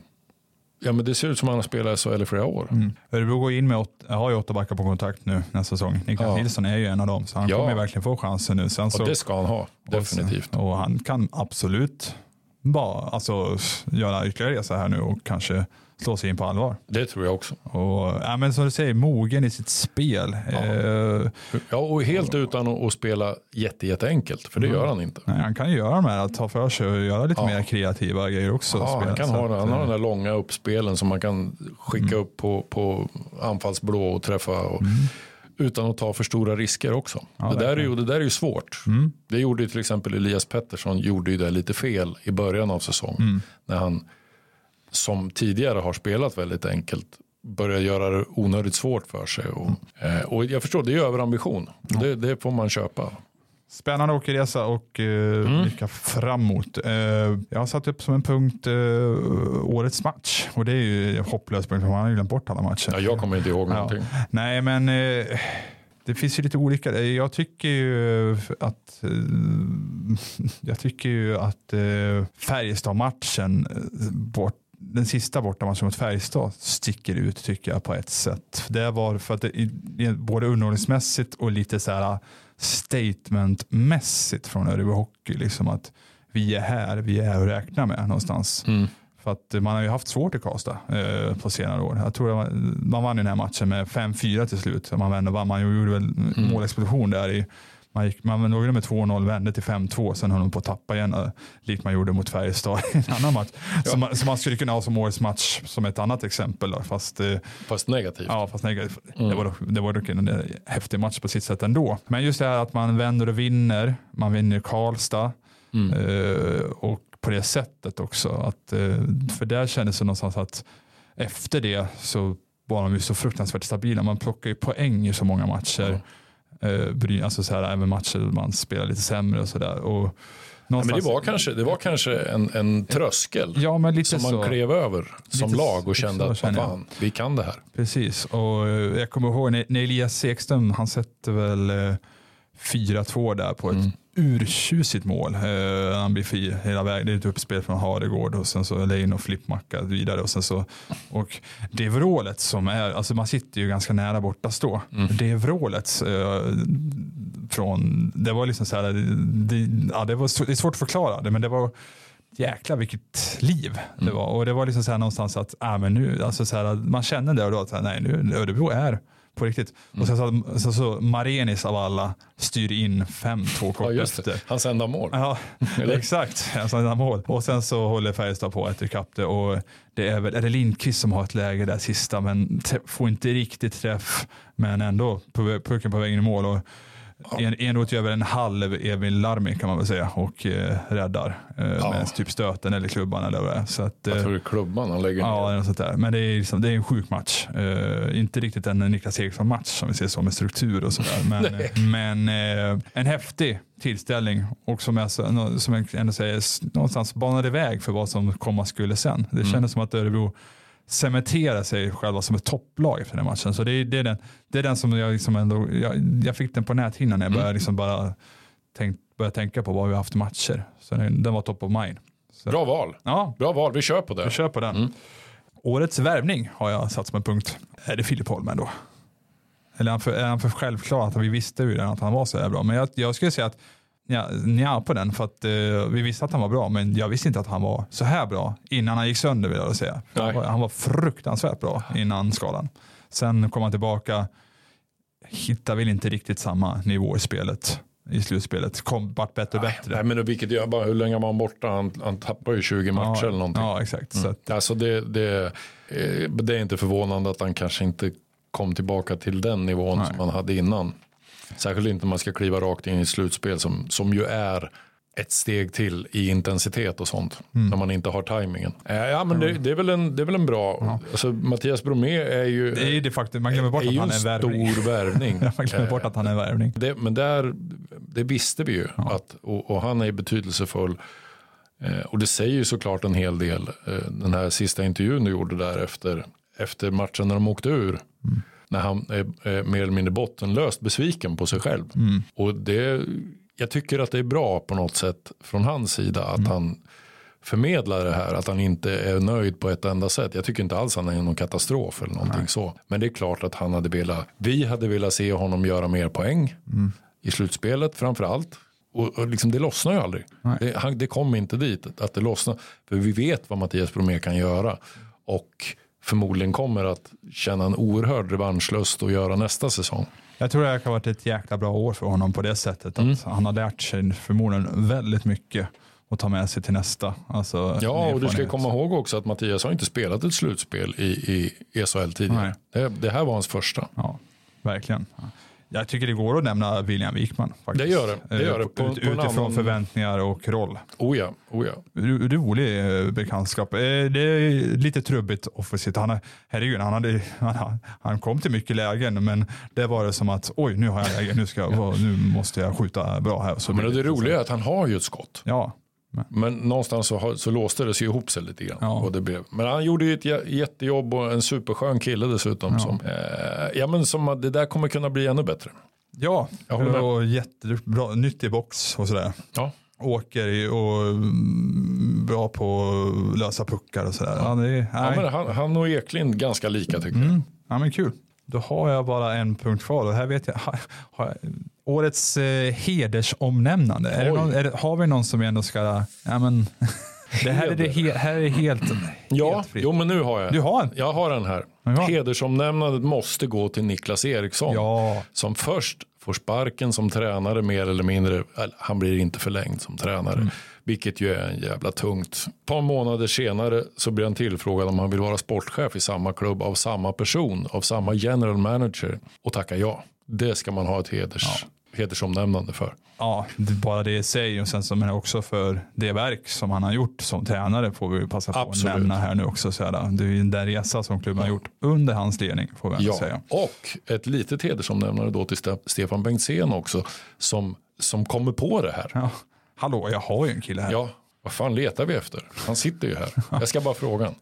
ja, men det ser ut som att han har spelat i SHL i flera år. Mm. Örebro går in med åt, har ju åtta backar på kontakt nu nästa säsong. Niklas Ja. Nilsson är ju en av dem, så han Ja. kommer verkligen få chansen nu. Sen så, Och det ska han ha, definitivt. Och, och han kan absolut bara alltså, göra ytterligare resa här nu och kanske slå sig in på allvar. Det tror jag också. Och, ja, men som du säger, mogen i sitt spel. Eh, Ja, och helt utan att, att spela jätte, jätteenkelt, för det Mm. gör han inte. nej, han kan ju göra de här, att ta för sig och göra lite Ja. mer kreativa grejer också. Ja, han, kan ha, att, han har eh, den där långa uppspelen som man kan skicka upp på, på anfallsblå och träffa. Och, Utan att ta för stora risker också. Ja, det, där är ju, det där är ju svårt. Mm. Det gjorde till exempel Elias Pettersson gjorde ju det lite fel i början av säsongen. Mm. När han som tidigare har spelat väldigt enkelt börjar göra det onödigt svårt för sig. Och, eh, och jag förstår, det är överambition. Det, det får man köpa. Spännande åkerresa och uh, Mm. blicka framåt. Eh, jag har satt upp som en punkt eh, årets match och det är ju hopplöst för man har ju glömt bort alla matcher. Ja, jag kommer inte ihåg Ja. någonting. Nej, men eh, det finns ju lite olika. Jag tycker ju att eh, <laughs> jag tycker ju att eh, Färjestad-matchen eh, bort den sista bortamatchen mot Färjestad sticker ut tycker jag på ett sätt. Det var för att det, både underhållningsmässigt och lite så här statementmässigt från Örebro Hockey. Liksom att vi är här, vi är här att räkna med någonstans. Mm. För att man har ju haft svårt i Karlstad eh, på senare år. Jag tror att man, man vann den här matchen med 5-4 till slut. Man, vände, vann, man gjorde väl Mm. målexplosion där. I, man, gick, man låg med 2-0, vände till 5-2, sen höll de på att tappa igen. eh, Likt man gjorde mot Färjestad i en <laughs> annan match. Så, man, så man skulle kunna ha som årets match som ett annat exempel. Då, fast, eh, Fast negativt. ja, fast negativt. Mm. Det var dock, det var dock en häftig match på sitt sätt ändå. Men just det här att man vänder och vinner. Man vinner Karlstad. Mm. Eh, och på det sättet också. Att, för där kändes det någonstans att efter det så var de ju så fruktansvärt stabila. Man plockar ju poäng i så många matcher. Eh, alltså så här, även matcher man spelar lite sämre och sådär. Ja, men det var kanske, det var kanske en, en tröskel ja, men lite som man så. klev över som Lite lag och kände att fan, vi kan det här. Precis, och eh, jag kommer ihåg när, när Elias Ekström, han sätter väl eh, 4-2 där på ett Mm. Urtjusigt mål. Eh, han blir fri hela vägen. Det är ett uppspel från Haregård och sen så Lein och flippmacka vidare. Och, sen så, och det vrålet som är, alltså man sitter ju ganska nära borta stå. Mm. Det vrålet eh, från, det var liksom så här, det, ja, det, var, det är svårt att förklara det men det var jäkla vilket liv det Mm. var. Och det var liksom så här någonstans att, ah, men nu, alltså så här, man kände det och då att nej nu Örebro är på riktigt. Och sen Mm. så, så, så Marenis av alla styr in 5-2 kort Ja, efter. Hans enda mål. Ja, <laughs> exakt. Alltså, sådana mål. Och sen så håller Färjestad på att ikapp det. Och det är väl är det Lindqvist som har ett läge där sista, men får inte riktigt träff. Men ändå pucken på väg in i mål. Och En, Enroth gör väl en halv Emil Larmi kan man väl säga och eh, räddar eh, Ja. med typ stöten eller klubban eller vad det är. Så att, Jag eh, tror det är klubban han lägger Ja, ner. något sånt där. Men det är, liksom, det är en sjuk match. Eh, inte riktigt en Niklas Eriksson-match som vi ser så med struktur och sådär. Men, <laughs> men eh, en häftig tillställning och som jag, som jag ändå säger, någonstans banade väg för vad som komma skulle sen. Det kändes som att Örebro cementerar sig själva som ett topplag efter den matchen. Så det är, det är, den, det är den som jag, liksom ändå, jag, jag fick den på näthinnan när jag började, liksom bara tänk, började tänka på vad vi har haft matcher. Så den, den var top of mind. Så, Bra val. Ja, Bra val, vi kör på det. jag kör på den. Årets värvning har jag satt som en punkt. Är det Filip Holmen då? Eller är han för, är han för självklar att vi visste ju redan att han var så här bra? Men jag, jag skulle säga att ja, nja på den för att eh, vi visste att han var bra men jag visste inte att han var så här bra innan han gick sönder vill jag säga. Han var, han var fruktansvärt bra innan skadan. Sen kom han tillbaka, hittade väl inte riktigt samma nivå i spelet i slutspelet. Kom, vart bättre och bättre. Nej, men vilket gör bara, hur länge var han borta? Han, han tappar ju 20 matcher ja, eller någonting. Ja, exakt. Så att, Alltså det, det, eh, det är inte förvånande att han kanske inte kom tillbaka till den nivån Nej. som han hade innan. Särskilt inte om man ska kliva rakt in i ett slutspel som, som ju är ett steg till i intensitet och sånt. Mm. När man inte har tajmingen. Eh, Ja, men det, det, är väl en, det är väl en bra, alltså, Mattias Bromé är ju, det är ju det faktum, man glömmer bort att han en är värvning. stor värvning. <laughs> man glömmer bort att han är värvning. det, men där, det visste vi ju. Att, och, och han är betydelsefull. Eh, och det säger ju såklart en hel del. Eh, den här sista intervjun du gjorde där efter, efter matchen när de åkte ur. När han är, mer eller mindre bottenlöst besviken på sig själv. Och det, jag tycker att det är bra på något sätt från hans sida att han förmedlar det här. Att han inte är nöjd på ett enda sätt. Jag tycker inte alls han är någon katastrof eller någonting så. Men det är klart att han hade velat, vi hade velat se honom göra mer poäng i slutspelet framför allt. Och, och liksom det lossnar ju aldrig. Det, han, det kom inte dit att det lossnar. För vi vet vad Mattias Bromé kan göra. Och förmodligen kommer att känna en oerhörd revanschlust och göra nästa säsong. Jag tror det här kan ha varit ett jäkla bra år för honom på det sättet. Att Mm. Han har lärt sig förmodligen väldigt mycket att ta med sig till nästa. Alltså, Ja, och du ska komma ihåg också att Mattias har inte spelat ett slutspel i, i ESHL tidigare. Det, det här var hans första. Ja, verkligen. Jag tycker det går att nämna William Wikman. Faktiskt. Det gör det. Det gör det. Eh, På- Ut, på utifrån annan- förväntningar och roll. Oh ja, oh ja. Ro- Rolig eh, bekantskap. Eh, Det är lite trubbigt offensivt. Han, herregud, han, hade, han, han kom till mycket lägen men det var det som att oj nu har jag läge, nu, ska jag, nu måste jag skjuta bra här. Så Men blir det roliga är att han har ju ett skott. Ja, Men någonstans så, så låste det sig ihop sig lite grann. Ja. Och det blev. Men han gjorde ju ett jä- jättejobb och en superskön kille dessutom. Som, eh, ja, men som det där kommer kunna bli ännu bättre. ja Jag håller med. och jättebra, nyttig box och sådär. Ja. Åker i- och mm, bra på lösa puckar och sådär. Ja, det är, Ja, men han, han och Eklind ganska lika tycker jag. Mm. Ja, men kul. Då har jag bara en punkt kvar och här vet jag, har, har årets eh, hedersomnämnande. Är någon, är det, har vi någon som vi ändå ska, ja men, <laughs> det här är, det, he, här är helt, Ja, <clears throat> helt fritt. jo men nu har jag. Du har en? Jag har den här. Ja. Hedersomnämnandet måste gå till Niklas Eriksson. Ja, Som först får sparken som tränare mer eller mindre. Eller, han blir inte förlängd som tränare. Mm. Vilket ju är en jävla tungt. Ett par månader senare så blir han tillfrågad om han vill vara sportchef i samma klubb av samma person. Av samma general manager. Och tacka ja. Det ska man ha ett heders, hedersomnämnande för. ja, det bara det i sig och sen så men också för det verk som han har gjort som tränare får vi passa på Absolut. att nämna här nu också. Så här, det är ju den resa som klubben har gjort under hans ledning får vi Ja, säga. och ett litet hedersomnämnande då till Ste- Stefan Bengtzén också. Som, som kommer på det här. Ja. Hallå, jag har ju en kille här. Ja, vad fan letar vi efter? Han sitter ju här. <laughs> Jag ska bara fråga honom.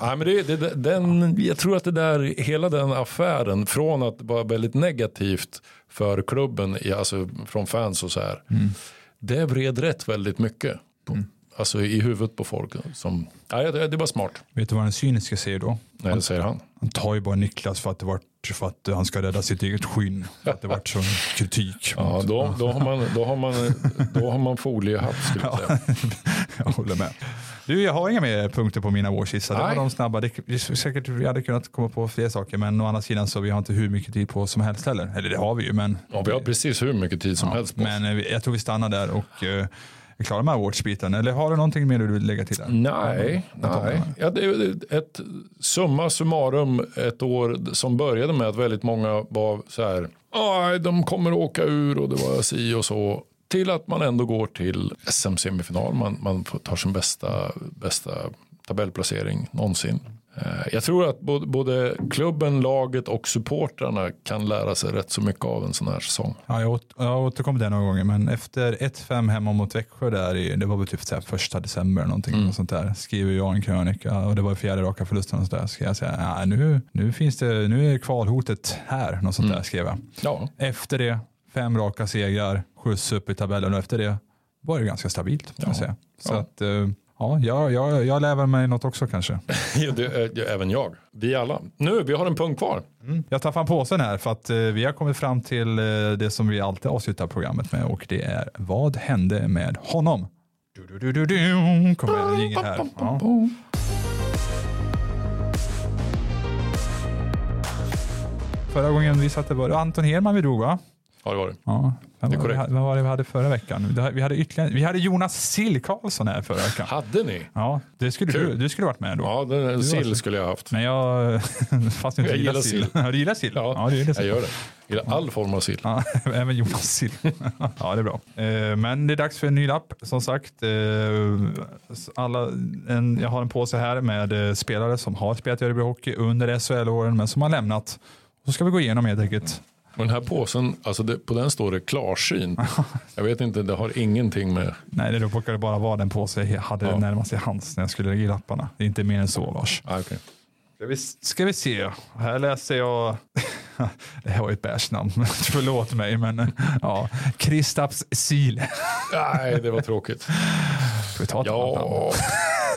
Ja, men det, det, den, jag tror att det där, hela den affären, från att vara väldigt negativt för klubben, alltså från fans och så här. Det vred rätt väldigt mycket. På, Alltså i huvudet på folk. Som, ja, det, det var smart, Vet du vad den cyniska säger då? nej, det säger han. Han tar ju bara Niklas för att, det var, för att han ska rädda sitt eget skinn. För att det vart sån kritik. Ja, då, då, har man, då, har man, då har man foliehatt skulle jag säga. <laughs> Jag håller med. Du, jag har inga mer punkter på mina årskissa. Det var de snabba. Det, det, säkert vi hade kunnat komma på fler saker, men å andra sidan så vi har inte hur mycket tid på som helst heller. Eller det har vi ju, men, Ja, vi har precis hur mycket tid som helst på men eh, jag tror vi stannar där och eh, är klara med awards-biten. Eller har du någonting mer du vill lägga till? Där? Nej, nej. Ja, det är ett summa summarum ett år som började med att väldigt många var så här, "Aj, de kommer åka ur och det var si och så. Till att man ändå går till SM-semifinal, man, man tar sin bästa, bästa tabellplacering någonsin. Eh, Jag tror att både, klubben, laget och supportrarna kan lära sig rätt så mycket av en sån här säsong. Ja, jag, åt, jag återkommer till det några gånger, men efter 1-5 hemma mot Växjö där, i, det var väl typ så här första december någonting, Mm. och sånt där, skriver jag en krönika och det var fjärde raka förlusten och så där, ska jag säga, ja, nu, nu finns det, nu är kvalhotet här, något sånt Mm. där skrev jag. Ja, Efter det, fem raka segrar, skjuts upp i tabellen och efter det var det ganska stabilt. Ja. Så Ja. att, eh, ja, jag, jag, jag lär väl mig något också kanske. <laughs> Ja, det, är- det, även jag. Vi alla. Nu, vi har en punkt kvar. Jag tar fram påsen här för att eh, vi har kommit fram till eh, det som vi alltid avslutar programmet med och det är vad hände med honom? Du, du, du, du, du. Kommer en jingel här. Ja. Förra gången vi satte var det Anton Hedman vi drog va? Ja, det var det. Ja. Det är korrekt. vem var det vi hade förra veckan? Vi hade- ytterligare, vi hade Jonas Sill Karlsson här förra veckan. Hade ni? Ja, det skulle du, Kul. du skulle varit med då. Ja, den, så. sill skulle jag ha haft. Men jag, <laughs> fast du inte Jag gillar sill. sill. Ja, du gillar sill? Ja, du gillar Jag gör det. Jag gillar all form av sill. Ja, <laughs> även Jonas Sill. <laughs> ja, det är bra. Eh, Men det är dags för en ny lapp, som sagt. Eh, Alla, en, jag har en påse här med eh, spelare som har spelat i Örebro Hockey under SHL-åren, men som har lämnat. Så ska vi gå igenom helt enkelt. Och den här påsen, alltså det, på den står det klarsyn. <laughs> Jag vet inte, det har ingenting med... Nej, det råkade bara vara den påse jag hade Ja. närmast i hands när jag skulle lägga i lapparna. Det är inte mer än så, Lars. Ah, okay. Ska vi, ska vi se. Här läser jag. <laughs> det här var ju ett bärsnamn. <laughs> Förlåt mig, men ja. Kristaps Sile. Nej, det var tråkigt. Ska vi ta ett annat namn? Ja,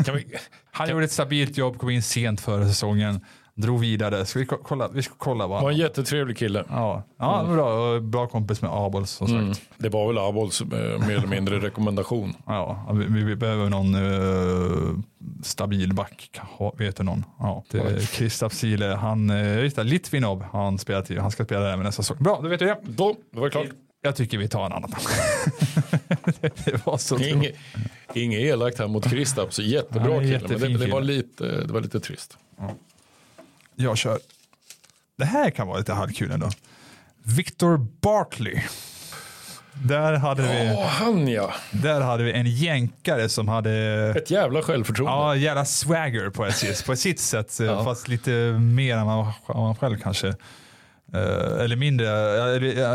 kan vi... Han gjorde ett stabilt jobb, kom in sent förra säsongen, drog vidare. Ska vi ko- kolla, vi ska kolla vad var en han jättetrevlig kille. Ja, ja bra, och bra kompis med Abols som sagt. Mm. Det var väl Abols eh, mer eller mindre rekommendation. <laughs> Ja, vi, vi behöver någon eh, stabil back, vet du någon? Ja, det är Kristaps Sile, han, uh, Litvinov, han, spelar till, han ska spela där med nästa säsong. Bra, då vet du det. Då, det var klart. Jag tycker vi tar en annan. det, <laughs> det var så tråkigt. Inget, elakt här mot Kristaps, jättebra Han är kille. Men det, det, var lite, det var lite trist. Jag kör. Det här kan vara lite halvkul ändå. Victor Bartley. Där hade, vi, han ja. där hade vi en jänkare som hade Ett jävla självförtroende. ja, jävla swagger på ett, på sitt sätt. Ja. Fast lite mer än man, man själv kanske. Eh, eller mindre,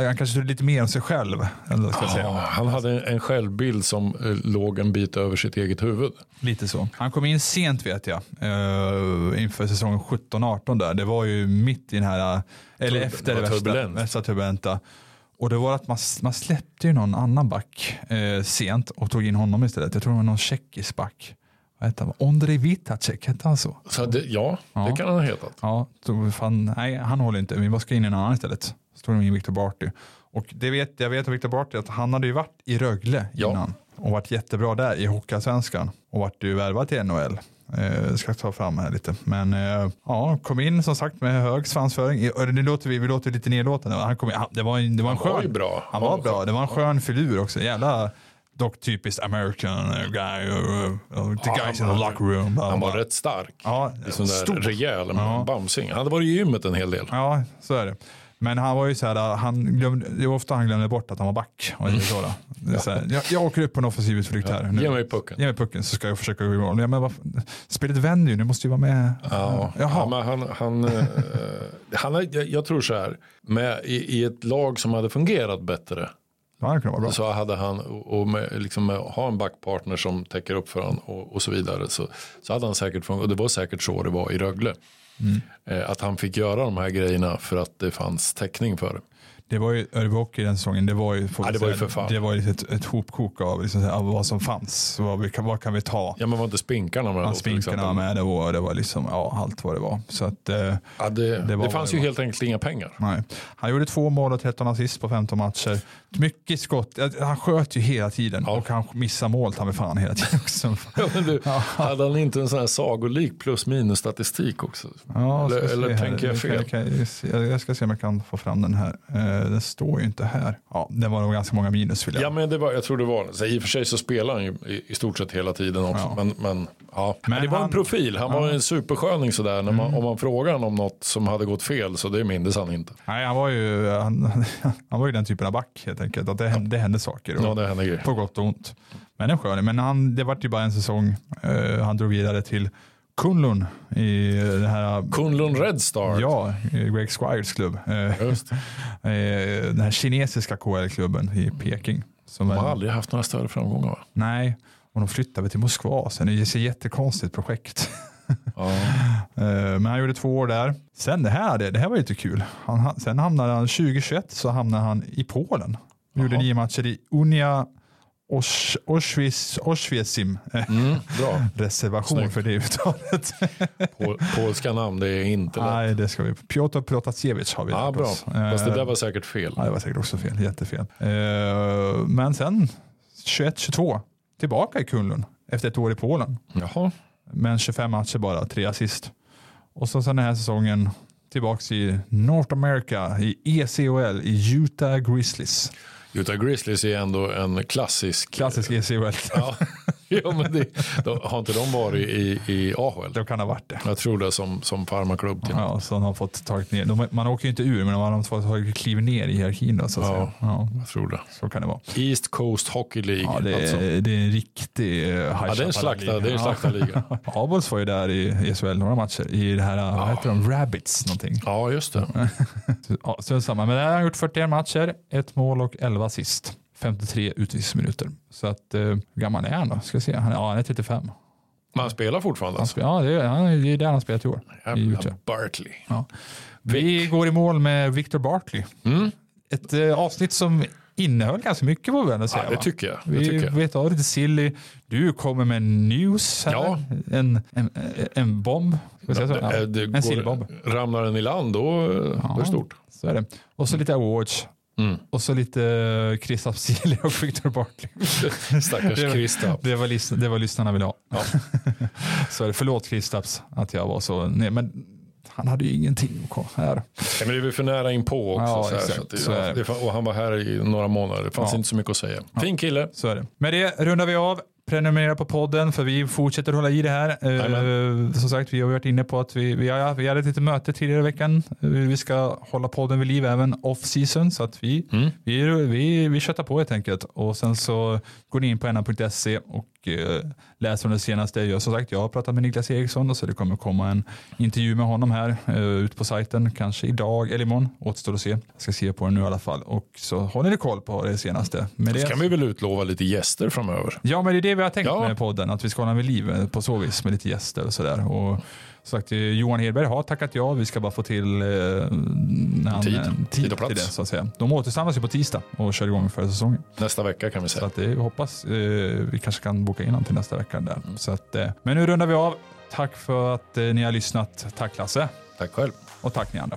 han kanske trodde lite mer om sig själv. Eller, ska säga. han hade en- självbild som eh, låg en bit över sitt eget huvud. Lite så. Han kom in sent vet jag. Uh, inför säsongen 17-18 där. Det var ju mitt i den här, eller Tur- efter det det värsta, värsta turbulenta. Och det var att man, man släppte ju någon annan back eh, sent och tog in honom istället. Jag tror det var någon tjeckisk back. Vad hette han? Ondrej Vitacek, hette han så? Så det, ja, Ja. det kan han ha hetat. Ja, så fan, nej han håller inte. Vi ska in i en annan istället. Så tog de in Victor Barty. Och det vet, jag vet om Victor Barty att han hade ju varit i Rögle Ja. innan. Och varit jättebra där i Hockeyallsvenskan. Och varit ju värvad till NHL. Eh, ska ta fram här lite. Men eh, ja, kom in som sagt med hög svansföring. Det låter vi, vi låter lite nedlåtande. Han kom in, han, det var en, det var en Han var skön. ju bra. Han var bra. Det var en skön filur också. Jävla dock typiskt American uh, guy. Uh, uh, the Ja, guys in han the var- locker room. bla, Han var rätt stark. Ja, Liksom där stor. rejäl, Ja. bamsing. Han hade varit i gymmet en hel del. Ja, så är det. Men han var ju så här, han glömde, det var ofta han glömde bort att han var back. Och är så är så här, jag, jag åker upp på en offensiv utflykt här. Nu. Ge mig pucken. Ge mig pucken så ska jag försöka gå i mål. Ja, men vad, spelet vänder ju, nu måste ju vara med. Ja, ja, men han, han, eh, han jag, jag tror så här, med, i, i ett lag som hade fungerat bättre Det vara bra. så hade han, och med, liksom med, ha en backpartner som täcker upp för honom och, och så vidare så, så hade han säkert och det var säkert så det var i Rögle. Mm. Eh, att han fick göra de här grejerna för att det fanns täckning för det. Det var ju Örebro Hockey den säsongen, det var ju, Ja, det var ju för fan. det var ju ett, ett hopkok av, liksom, vad som fanns. Vad, vi kan, vad kan vi ta? Ja men var inte spinkarna med? Till spinkarna med det och det var liksom, ja, allt vad det var. Så att, eh, Ja, det, det, var vad fanns det ju var. helt enkelt inga pengar. Nej. Han gjorde två mål och 13 assist på 15 matcher. Mycket skott. Han sköt ju hela tiden Ja. och han missade mål ta mig fan hela tiden också. <laughs> Ja, men du, hade han inte en sån här sagolik plus minus statistik också? Ja, Eller- eller tänker jag fel? Jag, jag, jag ska se om jag kan få fram den här. Det står ju inte här. Ja, det var nog ganska många minus vill jag. Ja, men det var, jag tror det var, så i och för sig så spelar han ju i, i stort sett hela tiden också. Ja. Men, men, ja. Men men det var han- en profil, han var en supersköning sådär. När man, Om man frågar honom om något som hade gått fel så det mindes han inte. Nej, han var ju, han, <laughs> han var ju den typen av back helt enkelt. Att det, hände, det hände saker. Och, Ja, det hände grejer. På gott och ont. Men en skön. Men han, det var ju bara en säsong. Eh, han drog vidare till Kunlun i det här Kunlun Red Star. Ja, Greg Squires klubb. Eh, Just. <laughs> eh, Den här kinesiska KL-klubben i Peking. Som De har är- aldrig haft några större framgångar va? Nej, och de flyttade till Moskva sen. Det är ett jättekonstigt projekt. Ja. <laughs> Eh, Men han gjorde två år där. Sen det här, det, det här var lite kul. Han, sen hamnade han 2021 så hamnade han i Polen. Gjorde nio matcher i Unia Osh- Mm. <laughs> Reservation Snyggt. för det uttalet. Pol, polska namn, det är inte lätt. Nej, det ska vi. Piotr Protasiewicz har vi lärt bra. oss. Fast det Eh, där var säkert fel. Ja, det var säkert också fel. Jättefel. Eh, men sen 21-22 tillbaka i Kunlun efter ett år i Polen. Jaha. Men 25 matcher bara, tre assist. Och så sen den här säsongen tillbaka i North America i ECHL i Utah Grizzlies. Utah Grizzlies är ändå en klassisk. Klassisk ECHL. Ja, <laughs> ja men det, då, har inte de varit i, i AHL? Det kan ha varit det. Jag tror det som, som farmaklubb till. Ja, så de har fått tagit ner. De, man åker ju inte ur, men man har fått tagit kliv ner i hierarkin. Då, så, att Ja. säga. Ja, Jag tror det. så kan det vara. East Coast Hockey League. Ja, det, är, alltså. det är en riktig uh, ja, det är en slakta, det är en slaktarliga. <laughs> Abols var ju där i SHL några matcher i det här, vad heter de, Rabbits någonting. Ja, just det. <laughs> Ja, så samma. Men där har han gjort 41 matcher, ett mål och 11 assist. 53 utvisningsminuter. Så att, eh, hur gammal är han då? Ska se. Han är, ja, han är 35. Men han spelar fortfarande Han alltså. spelar, ja, det är, han, det är där han spelat i år. I Jävla Utah. Barkley. Vi går i mål med Victor Bartley. Mm. Ett eh, avsnitt som innehöll ganska mycket får vi ändå säga. Ja, det tycker jag. Det Vi tycker jag. vet av lite silly. Du kommer med news här. Ja. En, en, en bomb. Ska säga så? Ja, Ja, en sillbomb. Ramlar den i land då, då är det stort. Så är det. Och så lite awards. Mm. Och så lite uh, Chris Absili och Victor Bartley. <laughs> Stackars Det- Kristaps. Det var, lys- det var lyssnarna ville ha. Ja. <laughs> så det. Förlåt Kristaps att jag var så... Nej, men han hade ju ingenting att här. Ja, men det är väl för nära in på också. Ja, så exakt. så det, Så det. det, och han var här i några månader. Det fanns Ja. inte så mycket att säga. Fin kille. Så är det. Med det rundar vi av. Prenumerera på podden för vi fortsätter hålla i det här. Eh, som sagt, vi har varit inne på att vi, vi, har, vi hade ett litet möte tidigare i veckan. Eh, Vi ska hålla podden vid liv även off season så att vi, Mm. vi, vi, vi köttar på helt enkelt. Och sen så går ni in på nr.se och eh, läser om det senaste. Jag, som sagt, jag har pratat med Niklas Eriksson och så det kommer komma en intervju med honom här eh, ut på sajten. Kanske idag eller imorgon. Återstår att se. Jag ska se på den nu i alla fall. Och så håller ni koll på det senaste. Med det, kan vi väl utlova lite gäster framöver. Ja, men det är det vi har tänkt Ja. med podden, att vi ska hålla vid liv eh, på så vis med lite gäster och sådär. Och sagt, eh, Johan Hedberg har tackat ja, vi ska bara få till eh, han- Tid. eh, Tid och till plats. det. Så att säga. De återsamlas ju på tisdag och kör igång för säsongen. Nästa vecka kan vi Så säga. att det, vi hoppas eh, vi kanske kan boka in honom till nästa vecka. Där. Mm. Så att, eh, men nu rundar vi av. Tack för att eh, ni har lyssnat. Tack Lasse Tack själv. och tack ni andra.